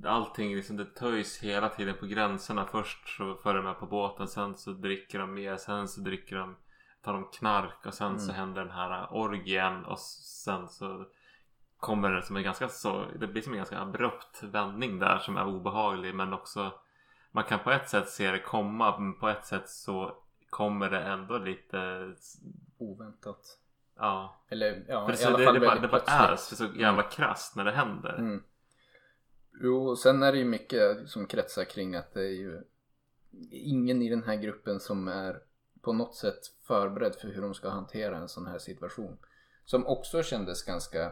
allting liksom det töjs hela tiden på gränserna. Först så för de med på båten, sen så dricker de mer, sen så dricker de tar de knark och sen mm. så händer den här orgien och sen så kommer det som en ganska så Det blir som en ganska abrupt vändning där som är obehaglig men också Man kan på ett sätt se det komma men på ett sätt så kommer det ändå lite Oväntat. Ja. Eller ja, för i alla det, fall det, bara, det bara är så jävla mm. krasst när det händer. Mm. Jo, och sen är det ju mycket som kretsar kring att det är ju ingen i den här gruppen som är på något sätt förberedd för hur de ska hantera en sån här situation. Som också kändes ganska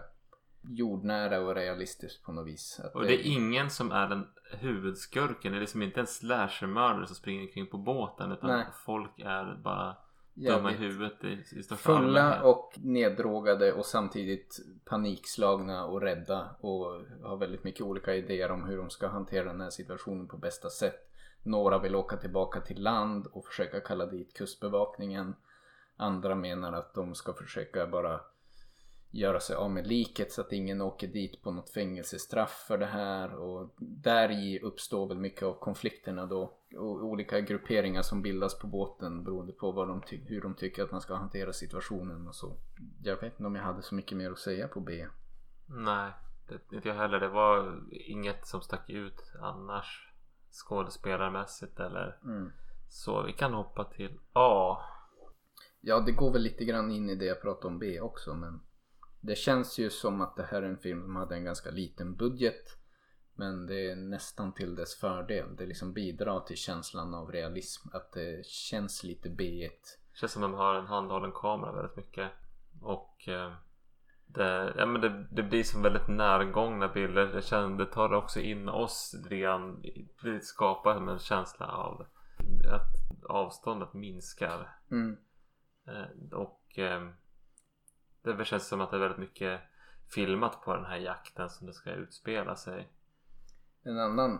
jordnära och realistiskt på något vis. Att och det är ingen som är den huvudskurken. Det är liksom inte en slashermördare som springer kring på båten. Utan Nej. folk är bara dumma i huvudet i, i största Fulla och neddrogade och samtidigt panikslagna och rädda. Och har väldigt mycket olika idéer om hur de ska hantera den här situationen på bästa sätt. Några vill åka tillbaka till land och försöka kalla dit kustbevakningen. Andra menar att de ska försöka bara göra sig av med liket så att ingen åker dit på något fängelsestraff för det här och där i uppstår väl mycket av konflikterna då och olika grupperingar som bildas på båten beroende på vad de hur de tycker att man ska hantera situationen och så. Jag vet inte om jag hade så mycket mer att säga på B. Nej. Det, inte jag heller. Det var inget som stack ut annars skådespelarmässigt eller Mm. så. Vi kan hoppa till A. Ja, det går väl lite grann in i det jag pratade om B också men det känns ju som att det här är en film som hade en ganska liten budget men det är nästan till dess fördel. Det liksom bidrar till känslan av realism. Att det känns lite B1. Känns som de har en handhållen kamera väldigt mycket. Och eh, det, ja, men det, det blir som väldigt närgångna bilder. Det, känner, det tar också in oss lite grann. Det skapar en känsla av att avståndet minskar. Mm. Eh, och eh, det känns som att det är väldigt mycket filmat på den här jakten som det ska utspela sig. En annan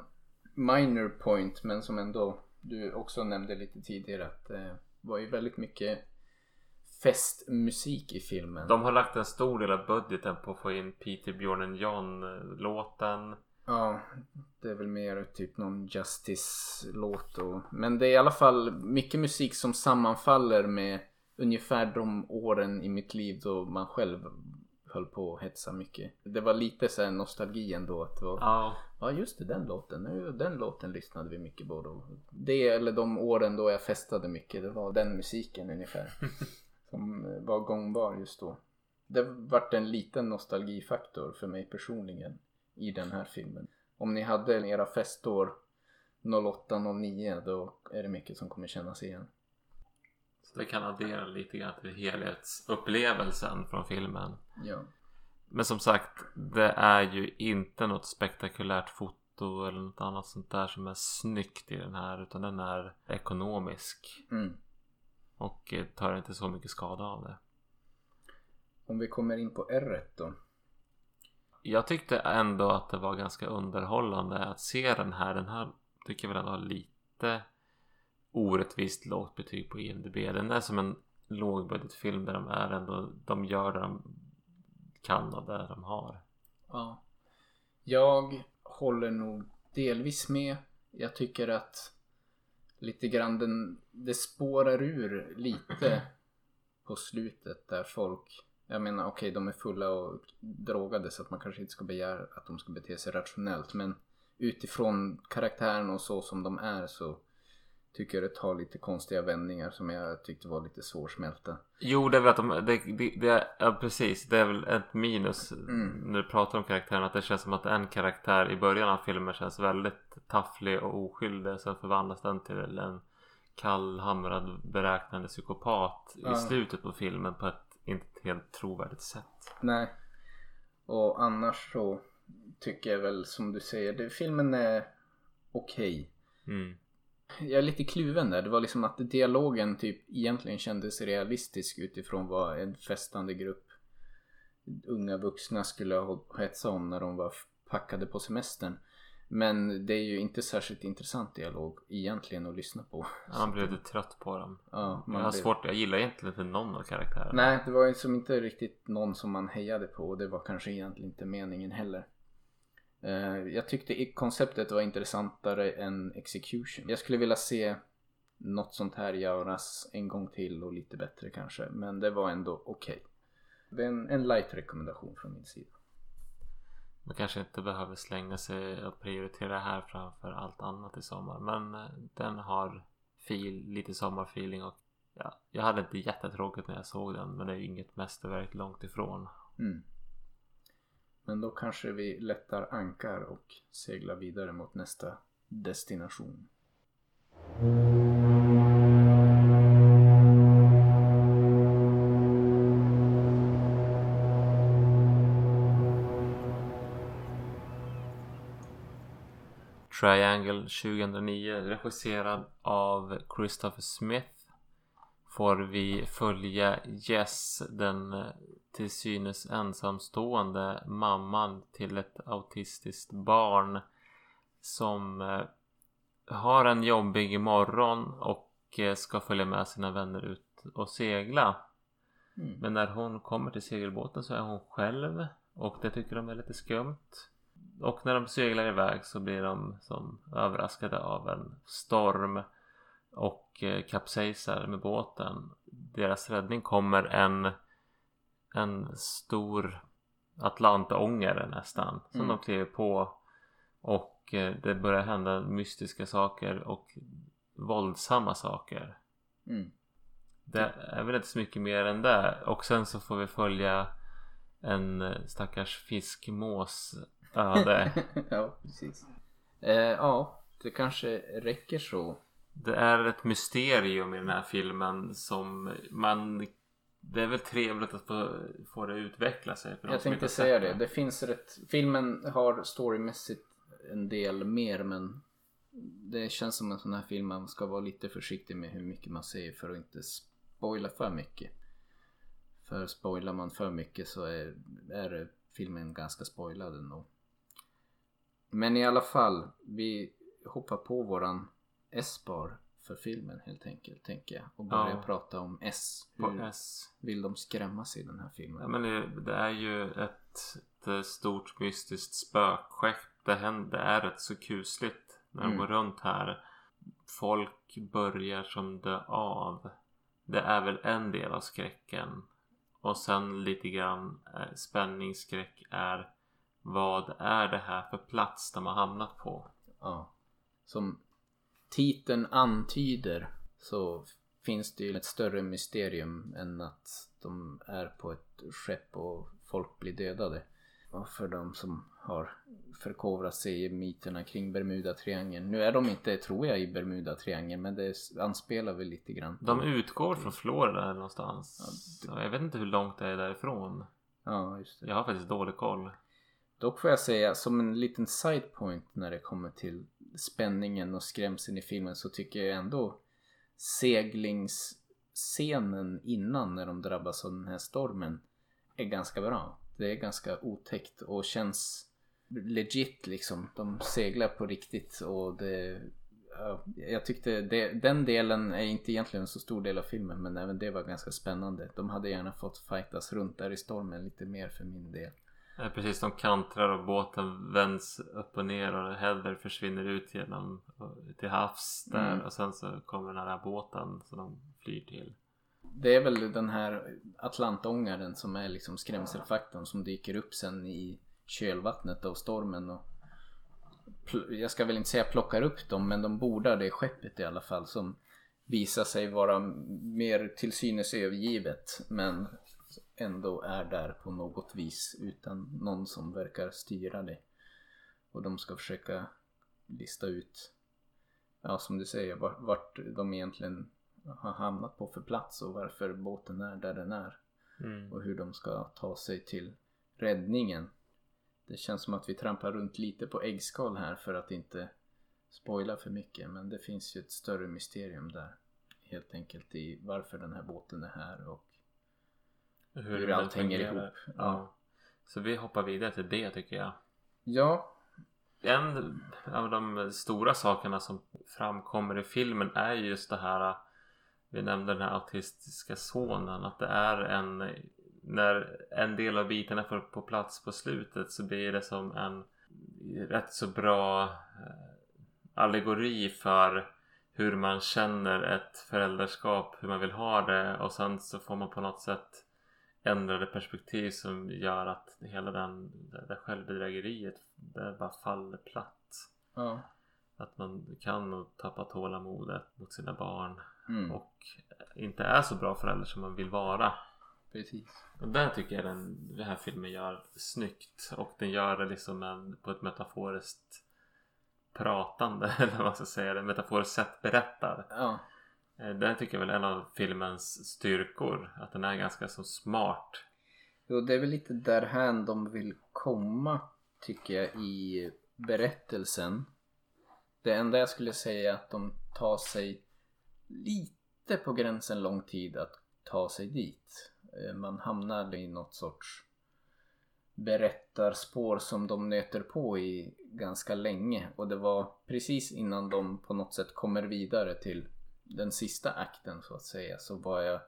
minor point men som ändå du också nämnde lite tidigare att det var ju väldigt mycket festmusik i filmen. De har lagt en stor del av budgeten på att få in Peter Björn John låten. Ja, det är väl mer typ någon Justice-låt och... Men det är i alla fall mycket musik som sammanfaller med ungefär de åren i mitt liv då man själv höll på att hetsa mycket. Det var lite så här nostalgi ändå att det var... Ja, Ja just det, den låten. Nu, Den låten lyssnade vi mycket på då. Det eller de åren då jag festade mycket. Det var den musiken ungefär. som var gångbar just då. Det vart en liten nostalgifaktor för mig personligen i den här filmen. Om ni hade era festår 08-09 då är det mycket som kommer kännas igen. Det kan addera lite grann till helhetsupplevelsen från filmen. Ja. Men som sagt, det är ju inte något spektakulärt foto eller något annat sånt där som är snyggt i den här. Utan den är ekonomisk. Mm. Och eh, tar inte så mycket skada av det. Om vi kommer in på R då. Jag tyckte ändå att det var ganska underhållande att se den här. Den här tycker jag väl ändå har lite orättvist lågt betyg på IMDB. Den är som en lågbudgetfilm där de är ändå, de gör det de kan och det de har. Ja. Jag håller nog delvis med. Jag tycker att lite grann den, det spårar ur lite på slutet där folk jag menar okej de är fulla och drogade så att man kanske inte ska begära att de ska bete sig rationellt men utifrån karaktären och så som de är så tycker det tar lite konstiga vändningar som jag tyckte var lite svårsmälta. Jo, det är väl att de, det, det, det är, ja, precis. Det är väl ett minus Mm. när du pratar om karaktären. Att det känns som att en karaktär i början av filmen känns väldigt tafflig och oskyldig. Sen förvandlas den till en kallhamrad beräknande psykopat Ja. i slutet på filmen på ett inte helt trovärdigt sätt. Nej. Och annars så tycker jag väl som du säger, det, filmen är okej. Mm. Jag är lite kluven där. Det var liksom att dialogen typ egentligen kändes realistisk utifrån vad en festande grupp unga vuxna skulle ha hetsa om när de var packade på semestern. Men det är ju inte särskilt intressant dialog egentligen att lyssna på. Man blir lite trött på dem. Ja, man Jag har blir- svårt, jag gillar egentligen inte någon av karaktärerna. Nej, det var ju som inte riktigt någon som man hejade på och det var kanske egentligen inte meningen heller. Eh, Jag tyckte konceptet var intressantare än Execution. Jag skulle vilja se något sånt här göras en gång till och lite bättre kanske. Men det var ändå okej. Det är en, en light rekommendation från min sida. Man kanske inte behöver slänga sig och prioritera det här framför allt annat i sommar. Men eh, den har fil, lite sommarfeeling och ja, jag hade inte jättetråkigt när jag såg den. Men det är inget mästerverk långt ifrån. Mm. Men då kanske vi lättar ankar och seglar vidare mot nästa destination. Triangle 2009 regisserad av Christopher Smith får vi följa Jess, den eh, till synes ensamstående mamman till ett autistiskt barn som eh, har en jobbig morgon och eh, ska följa med sina vänner ut och segla. Mm. Men när hon kommer till segelbåten så är hon själv och det tycker de är lite skumt. Och när de seglar iväg så blir de som överraskade av en storm och eh, kapsejsar med båten. Deras räddning kommer en, en stor Atlantångare nästan. Som Mm. de kliver på. Och eh, det börjar hända mystiska saker och våldsamma saker. Mm. Det är väl inte så mycket mer än det. Och sen så får vi följa en eh, stackars fiskmås öde. ja, precis. Eh, ja, det kanske räcker så. Det är ett mysterium i den här filmen som man... Det är väl trevligt att få, få det utveckla sig. För Jag tänkte säga det. Det finns rätt... Filmen har storymässigt en del mer men det känns som en sån här film man ska vara lite försiktig med hur mycket man säger för att inte spoila för mycket. För spoilar man för mycket så är, är filmen ganska spoilad ändå. Men i alla fall, vi hoppar på våran S-bar för filmen helt enkelt tänker jag. Och börjar Ja. prata om S. På Hur S. vill de skrämmas i den här filmen? Ja, men det, det är ju ett, ett stort mystiskt spökskepp. Det, händer, det är rätt så kusligt när de Mm. går runt här. Folk börjar som dö av. Det är väl en del av skräcken. Och sen lite grann eh, spänningsskräck är vad är det här för plats de har hamnat på? Ja. Som titeln antyder så finns det ju ett större mysterium än att de är på ett skepp och folk blir dödade. Och för de som har förkovrat sig i myterna kring Bermuda-triangeln. Nu är de inte, tror jag, i Bermuda-triangeln men det anspelar väl lite grann. De utgår från Florida någonstans. Ja, Så Jag vet inte hur långt det är därifrån. Ja, just det. Jag har faktiskt dålig koll. Dock får jag säga som en liten side point när det kommer till spänningen och skrämseln i filmen så tycker jag ändå seglingsscenen innan när de drabbas av den här stormen är ganska bra. Det är ganska otäckt och känns legit liksom. De seglar på riktigt och det jag tyckte det, den delen är inte egentligen en så stor del av filmen men även det var ganska spännande. De hade gärna fått fightas runt där i stormen lite mer för min del. Ja, precis, de kantrar och båten vänds upp och ner och Heather försvinner ut genom till havs där Mm. och sen så kommer den här båten som de flyr till. Det är väl den här Atlantångaren som är liksom skrämselfaktorn som dyker upp sen i kölvattnet av stormen och jag ska väl inte säga plockar upp dem men de bordar det skeppet i alla fall som visar sig vara mer till synes övergivet men ändå är där på något vis utan någon som verkar styra det. Och de ska försöka lista ut, ja som du säger, vart, vart de egentligen har hamnat på för plats och varför båten är där den är Mm. och hur de ska ta sig till räddningen. Det känns som att vi trampar runt lite på äggskal här för att inte spoila för mycket men det finns ju ett större mysterium där helt enkelt i varför den här båten är här och hur den allt hänger fungerar. ihop. Ja. Ja. Så vi hoppar vidare till det tycker jag. ja, En av de stora sakerna som framkommer i filmen är just det här Vi nämnde den här autistiska sonen att det är en När en del av bitarna får på plats på slutet så blir det som en Rätt så bra eh, Allegori för Hur man känner ett föräldraskap, hur man vill ha det och sen så får man på något sätt ändrade perspektiv som gör att hela den, det där självbedrägeriet det bara faller platt. ja. Att man kan tappa tålamodet mot sina barn Mm, och inte är så bra förälder som man vill vara. precis. Och det tycker jag den, den här filmen gör snyggt och den gör det liksom en, på ett metaforiskt pratande eller vad man ska säga, det metaforiskt sätt berättar. Ja, Eh, det tycker jag väl är en av filmens styrkor, att den är ganska så smart. Jo, det är väl lite därhän de vill komma tycker jag i berättelsen. Det enda jag skulle säga är att de tar sig lite på gränsen lång tid att ta sig dit. Eh, man hamnar i något sorts berättarspår som de nöter på i ganska länge och det var precis innan de på något sätt kommer vidare till den sista akten så att säga så var jag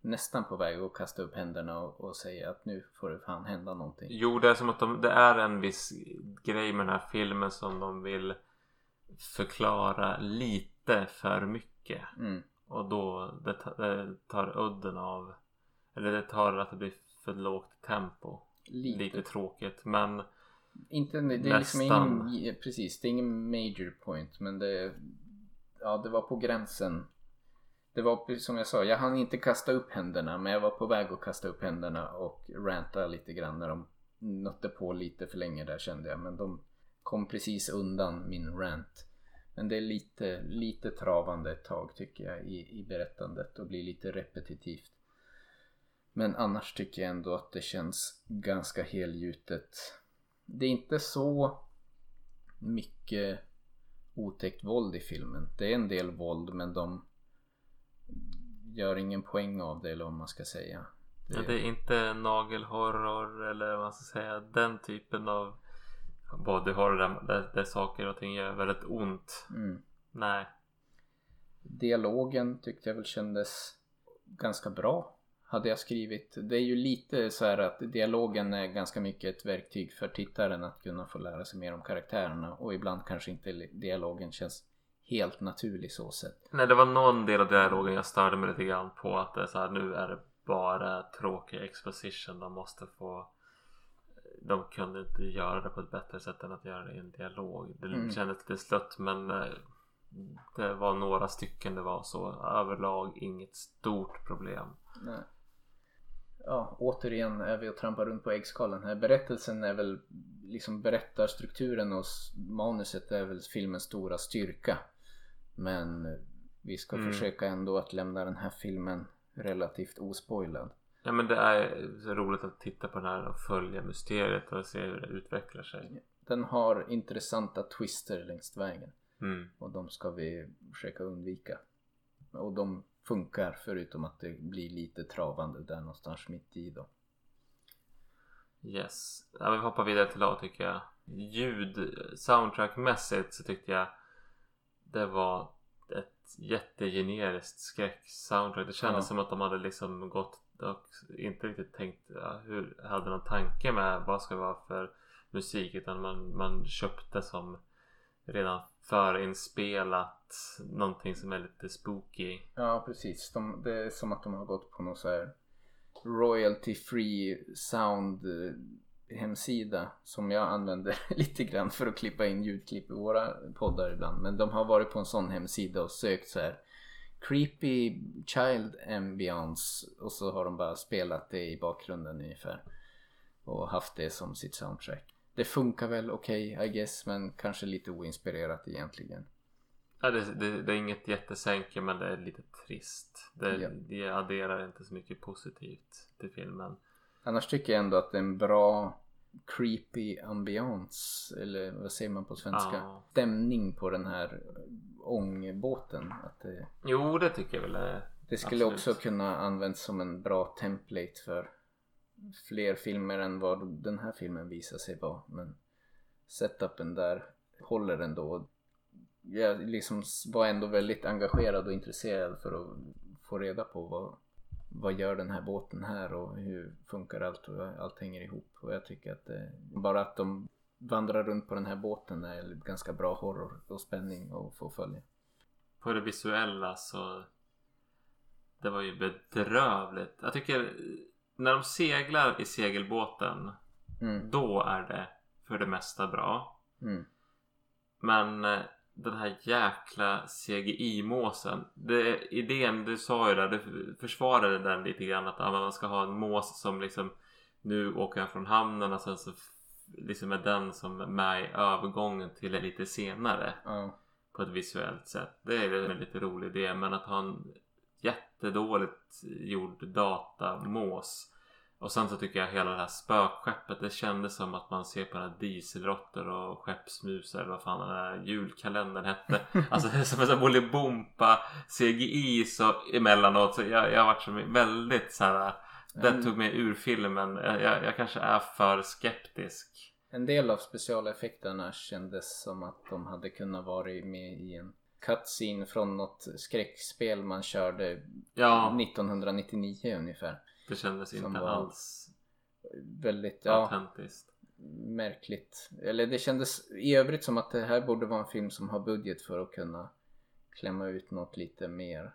nästan på väg att kasta upp händerna och, och säga att nu får det fan hända någonting. Jo, det är som att de, det är en viss grej med den här filmen som de vill förklara lite för mycket. Mm, Och då det, det tar udden av Eller det tar att det blir för lågt tempo. Lite. lite tråkigt. Men Inte, det är liksom Nästan. ingen, precis, det är ingen major point men det, ja det var på gränsen. Det var precis som jag sa, jag hann inte kasta upp händerna men jag var på väg att kasta upp händerna och ranta lite grann när de nötte på lite för länge där kände jag. Men de kom precis undan min rant. Men det är lite, lite travande ett tag tycker jag i, i berättandet och blir lite repetitivt. Men annars tycker jag ändå att det känns ganska helgjutet. Det är inte så mycket otäckt våld i filmen. Det är en del våld men de gör ingen poäng av det eller vad man ska säga. Ja, det är inte nagelhorror eller vad man ska säga den typen av bodyhorror där, där, där saker och ting gör väldigt ont. Mm. Nej. Dialogen tyckte jag väl kändes ganska bra. Hade jag skrivit. Det är ju lite så här att dialogen är ganska mycket ett verktyg för tittaren att kunna få lära sig mer om karaktärerna och ibland kanske inte dialogen känns helt naturlig så sett. Nej det var någon del av dialogen jag störde mig lite grann på att det är så här, nu är det bara tråkig exposition. De måste få de kunde inte göra det på ett bättre sätt än att göra det i en dialog. Det Mm. kändes lite slött men eh, det var några stycken det var så. Överlag inget stort problem. Nej. Ja, återigen är vi och trampar runt på äggskalen här. Berättelsen är väl liksom berättarstrukturen och manuset är väl filmens stora styrka. Men vi ska Mm. försöka ändå att lämna den här filmen relativt ospoilad. Ja men det är roligt att titta på den här och följa mysteriet och se hur det utvecklar sig. Den har intressanta twister längs vägen Mm. och de ska vi försöka undvika. Och de funkar förutom att det blir lite travande där någonstans mitt i då. Yes. Ja, vi hoppar vidare till A tycker jag. Ljud soundtrackmässigt så tyckte jag det var ett jättegeneriskt skräcksoundtrack. Det kändes Ja. som att de hade liksom gått och inte riktigt tänkt ja, hur hade någon tanke med vad ska det vara för musik utan man, man köpte som redan förinspelat någonting som är lite spooky. Ja precis. De, det är som att de har gått på någon så här royalty free sound hemsida som jag använder lite grann för att klippa in ljudklipp i våra poddar ibland. Men de har varit på en sån hemsida och sökt så här creepy child ambience och så har de bara spelat det i bakgrunden ungefär och haft det som sitt soundtrack. Det funkar väl okej I guess men kanske lite oinspirerat egentligen. Ja, det, det, det är inget jättesänke men det är lite trist. Det, Ja. det adderar inte så mycket positivt till filmen. Annars tycker jag ändå att det är en bra creepy ambiance eller vad säger man på svenska? Ja. Stämning på den här ångbåten. Att det, Jo, det tycker jag väl är... det skulle Absolut. också kunna användas som en bra template för fler filmer än vad den här filmen visar sig vara. Men setupen där håller ändå. Jag liksom var ändå väldigt engagerad och intresserad för att få reda på vad, vad gör den här båten här och hur funkar allt och allt hänger ihop. Och jag tycker att det, bara att de vandrar runt på den här båten är ganska bra horror och spänning att få följa. På det visuella så... Det var ju bedrövligt. Jag tycker när de seglar i segelbåten Mm, då är det för det mesta bra. mm, Men eh, den här jäkla CGI-måsen. Idén, du sa ju där, du försvarade den lite grann att man ska ha en mås som liksom nu åker han från hamnen och sen så liksom är den som är med i övergången till det lite senare ja, på ett visuellt sätt. Det är en lite rolig idé men att ha en jättedåligt gjord datamås och sen så tycker jag hela det här spökskeppet det kändes som att man ser på den här dieselråttor och skeppsmusar eller vad fan den här julkalendern hette. Alltså det är som en sån Bolibompa CGI så emellanåt så jag, jag varit så väldigt så här. Den Mm. tog mig ur filmen. Jag, jag, jag kanske är för skeptisk. En del av specialeffekterna kändes som att de hade kunnat vara med i en cutscene från något skräckspel man körde Ja, 1999 ungefär. det kändes Som inte alls Väldigt, ja, autentiskt. märkligt. Eller det kändes i övrigt som att det här borde vara en film som har budget för att kunna klämma ut något lite mer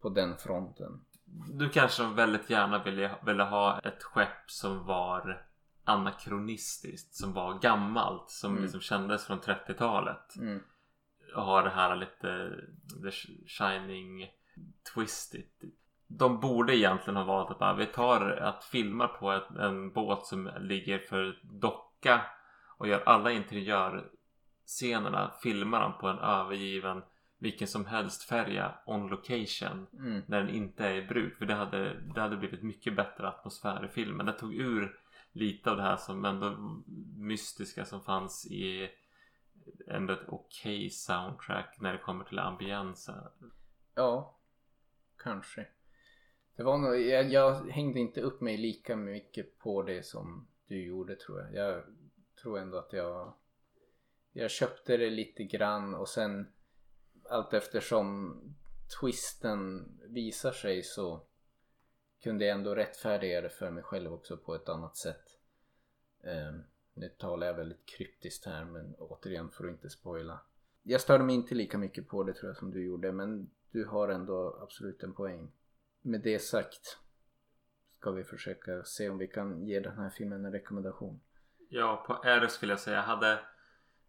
på den fronten. Du kanske väldigt gärna ville, ville ha ett skepp som var anakronistiskt. Som var gammalt. Som Mm. liksom kändes från 30-talet. Mm. Har det här lite The Shining twistigt. De borde egentligen ha valt att bara, vi tar att filma på ett, en båt som ligger för docka och gör alla interiörscenerna filmar dem på en övergiven vilken som helst färja on location Mm. när den inte är i bruk. För det hade, det hade blivit mycket bättre atmosfär i filmen. Det tog ur lite av det här som ändå mystiska som fanns i ändå ett okej soundtrack när det kommer till ambiensen. Ja, kanske. Det var nog, jag, jag hängde inte upp mig lika mycket på det som du gjorde tror jag. Jag tror ändå att jag jag köpte det lite grann och sen allt eftersom twisten visar sig så kunde jag ändå rättfärdiga det för mig själv också på ett annat sätt. Um, nu talar jag väldigt kryptiskt här men återigen för att inte spoila. Jag störde mig inte lika mycket på det tror jag som du gjorde men du har ändå absolut en poäng. Med det sagt ska vi försöka se om vi kan ge den här filmen en rekommendation. Ja, på R skulle jag säga hade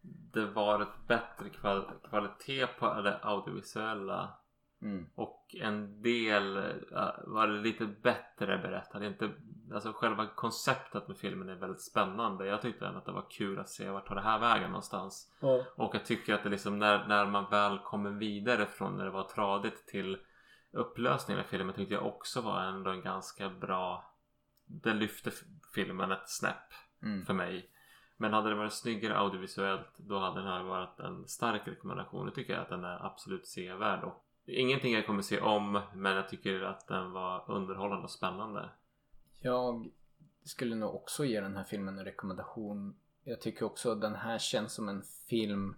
det varit bättre kval kvalitet på det audiovisuella Mm. och en del uh, var lite bättre berättad. Inte, alltså själva konceptet med filmen är väldigt spännande. Jag tyckte att det var kul att se vart tar det här vägen någonstans. Ja. Och jag tycker att det liksom när, när man väl kommer vidare från när det var tradigt till upplösningen av filmen tyckte jag också var ändå en ganska bra Det lyfte filmen ett snäpp Mm. för mig Men hade det varit snyggare audiovisuellt då hade den här varit en stark rekommendation Nu tycker jag att den är absolut sevärd och Ingenting jag kommer se om men jag tycker att den var underhållande och spännande Jag skulle nog också ge den här filmen en rekommendation. Jag tycker också att den här känns som en film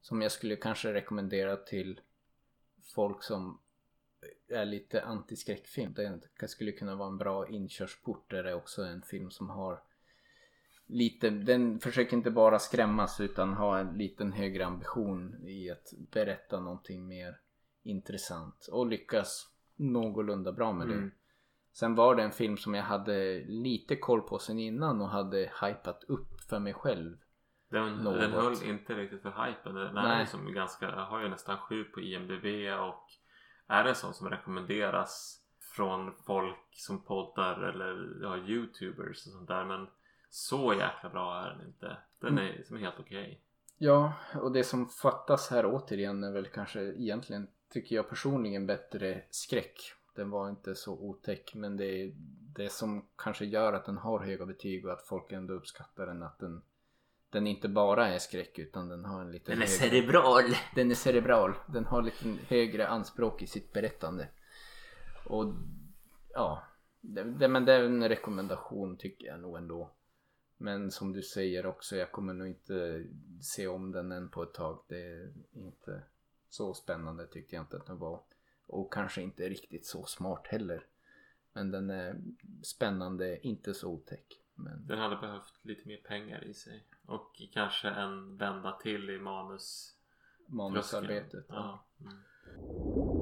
som jag skulle kanske rekommendera till folk som är lite antiskräckfilm. Det skulle kunna vara en bra inkörsport. Där det är också en film som har lite, den försöker inte bara skrämmas utan ha en liten högre ambition i att berätta någonting mer intressant och lyckas någorlunda bra med det. Mm. Sen var det en film som jag hade lite koll på sen innan och hade hypat upp för mig själv. Den, Något. den höll inte riktigt för hypen. Den är Nej. liksom ganska, har ju nästan sju på IMDB och är en sån som rekommenderas från folk som poddar eller ja, youtubers och sånt där. Men så jäkla bra är den inte. Den Mm. är liksom helt okej. Ja, och det som fattas här återigen är väl kanske egentligen, tycker jag personligen, bättre skräck. Den var inte så otäck, men det är det som kanske gör att den har höga betyg och att folk ändå uppskattar den. Att den, den inte bara är skräck utan den har en lite högre... cerebral! Den är cerebral. Den har lite högre anspråk i sitt berättande. Och ja, det, det, men det är en rekommendation tycker jag nog ändå. Men som du säger också, jag kommer nog inte se om den än på ett tag. Det är inte så spännande tyckte jag inte att den var. Och kanske inte riktigt så smart heller. Men den är spännande, inte så otäck. Men Den hade behövt lite mer pengar i sig. Och kanske en vända till i manus manusarbetet. Ja. Ja. Mm.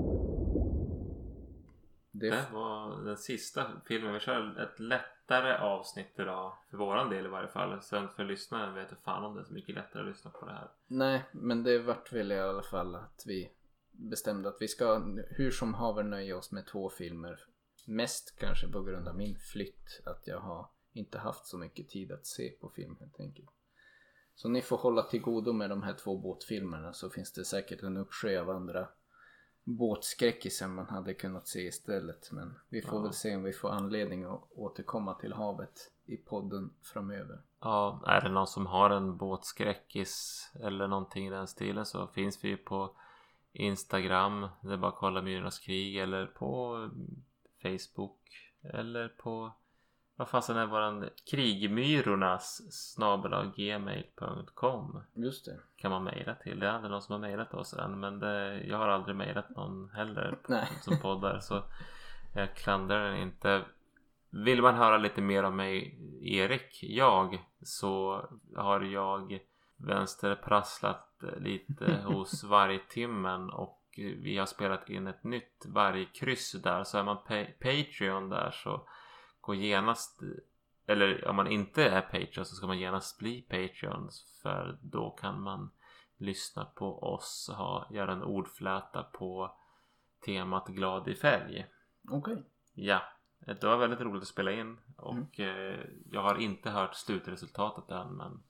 Det, Det var den sista filmen. Vi kör ett lättare avsnitt idag. För våran del i varje fall. Sen för lyssnaren vet jag fan om det är så mycket lättare att lyssna på det här. Nej, men det vart väl i alla fall att vi bestämde att vi ska hur som haver nöja oss med två filmer. Mest kanske på grund av min flytt. Att jag har inte haft så mycket tid att se på film helt enkelt. Så ni får hålla till godo med de här två båtfilmerna så finns det säkert en uppsjö av andra båtskräckisar man hade kunnat se istället. Men vi får Ja. väl se om vi får anledning att återkomma till havet i podden framöver. Ja, är det någon som har en båtskräckis eller någonting i den stilen så finns vi på Instagram. Det är bara att kolla Myrornas krig eller på Facebook eller på vad fasen är våran krigmyrornas snabel gmail.com Just det. kan man mejla till. Det är aldrig någon som har mejlat oss än men det, jag har aldrig mejlat någon heller Nej. som poddar så jag klandrar den inte. Vill man höra lite mer om mig, Erik, jag, så har jag vänsterprasslat lite hos Vargtimmen och vi har spelat in ett nytt varje kryss där så är man pa Patreon där så gå genast eller om man inte är Patreon så ska man genast bli Patreon för då kan man lyssna på oss ha, göra en ordfläta på temat glad i färg. Okej. Okay. Ja, det var väldigt roligt att spela in och mm. eh, jag har inte hört slutresultatet än men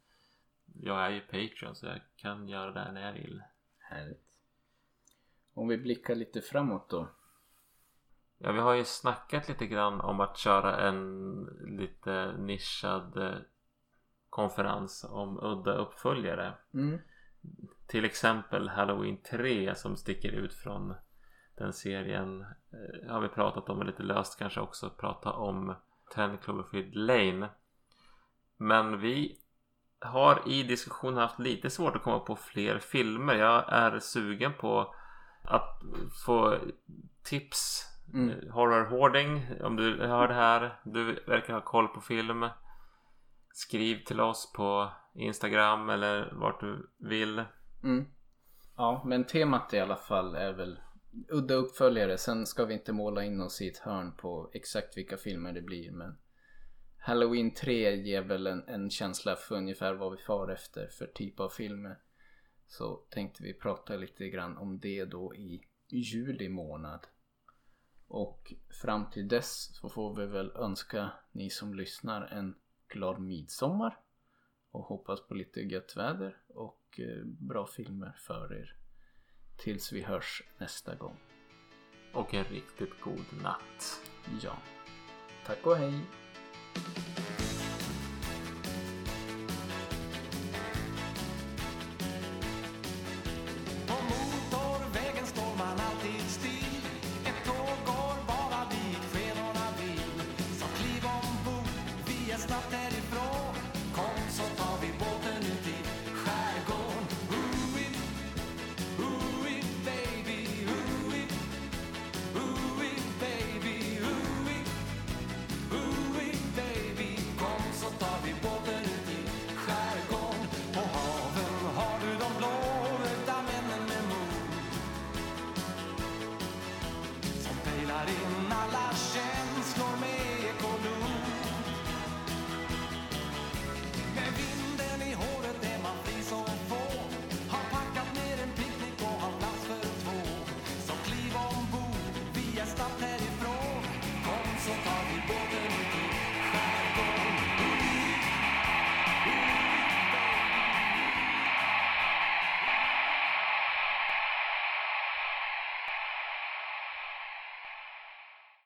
jag är ju Patreon så jag kan göra det när jag vill. Härligt. Om vi blickar lite framåt då. Ja, vi har ju snackat lite grann om att köra en lite nischad eh, konferens om udda uppföljare. Mm. Till exempel Halloween 3 som sticker ut från den serien. Eh, har vi pratat om lite löst kanske också prata om 10 Cloverfield Lane. Men vi har i diskussionen haft lite svårt att komma på fler filmer. Jag är sugen på att få tips. Mm. Eh, horror Hoarding om du hör det här. Du verkar ha koll på film. Skriv till oss på Instagram eller vart du vill. Mm. Ja men temat i alla fall är väl udda uppföljare. Sen ska vi inte måla in oss i ett hörn på exakt vilka filmer det blir men Halloween 3 ger väl en, en känsla för ungefär vad vi far efter för typ av filmer. Så tänkte vi prata lite grann om det då i juli månad. Och fram till dess så får vi väl önska ni som lyssnar en glad midsommar. Och hoppas på lite gött väder och eh, bra filmer för er. Tills vi hörs nästa gång. Och en riktigt god natt. Ja. Tack och hej.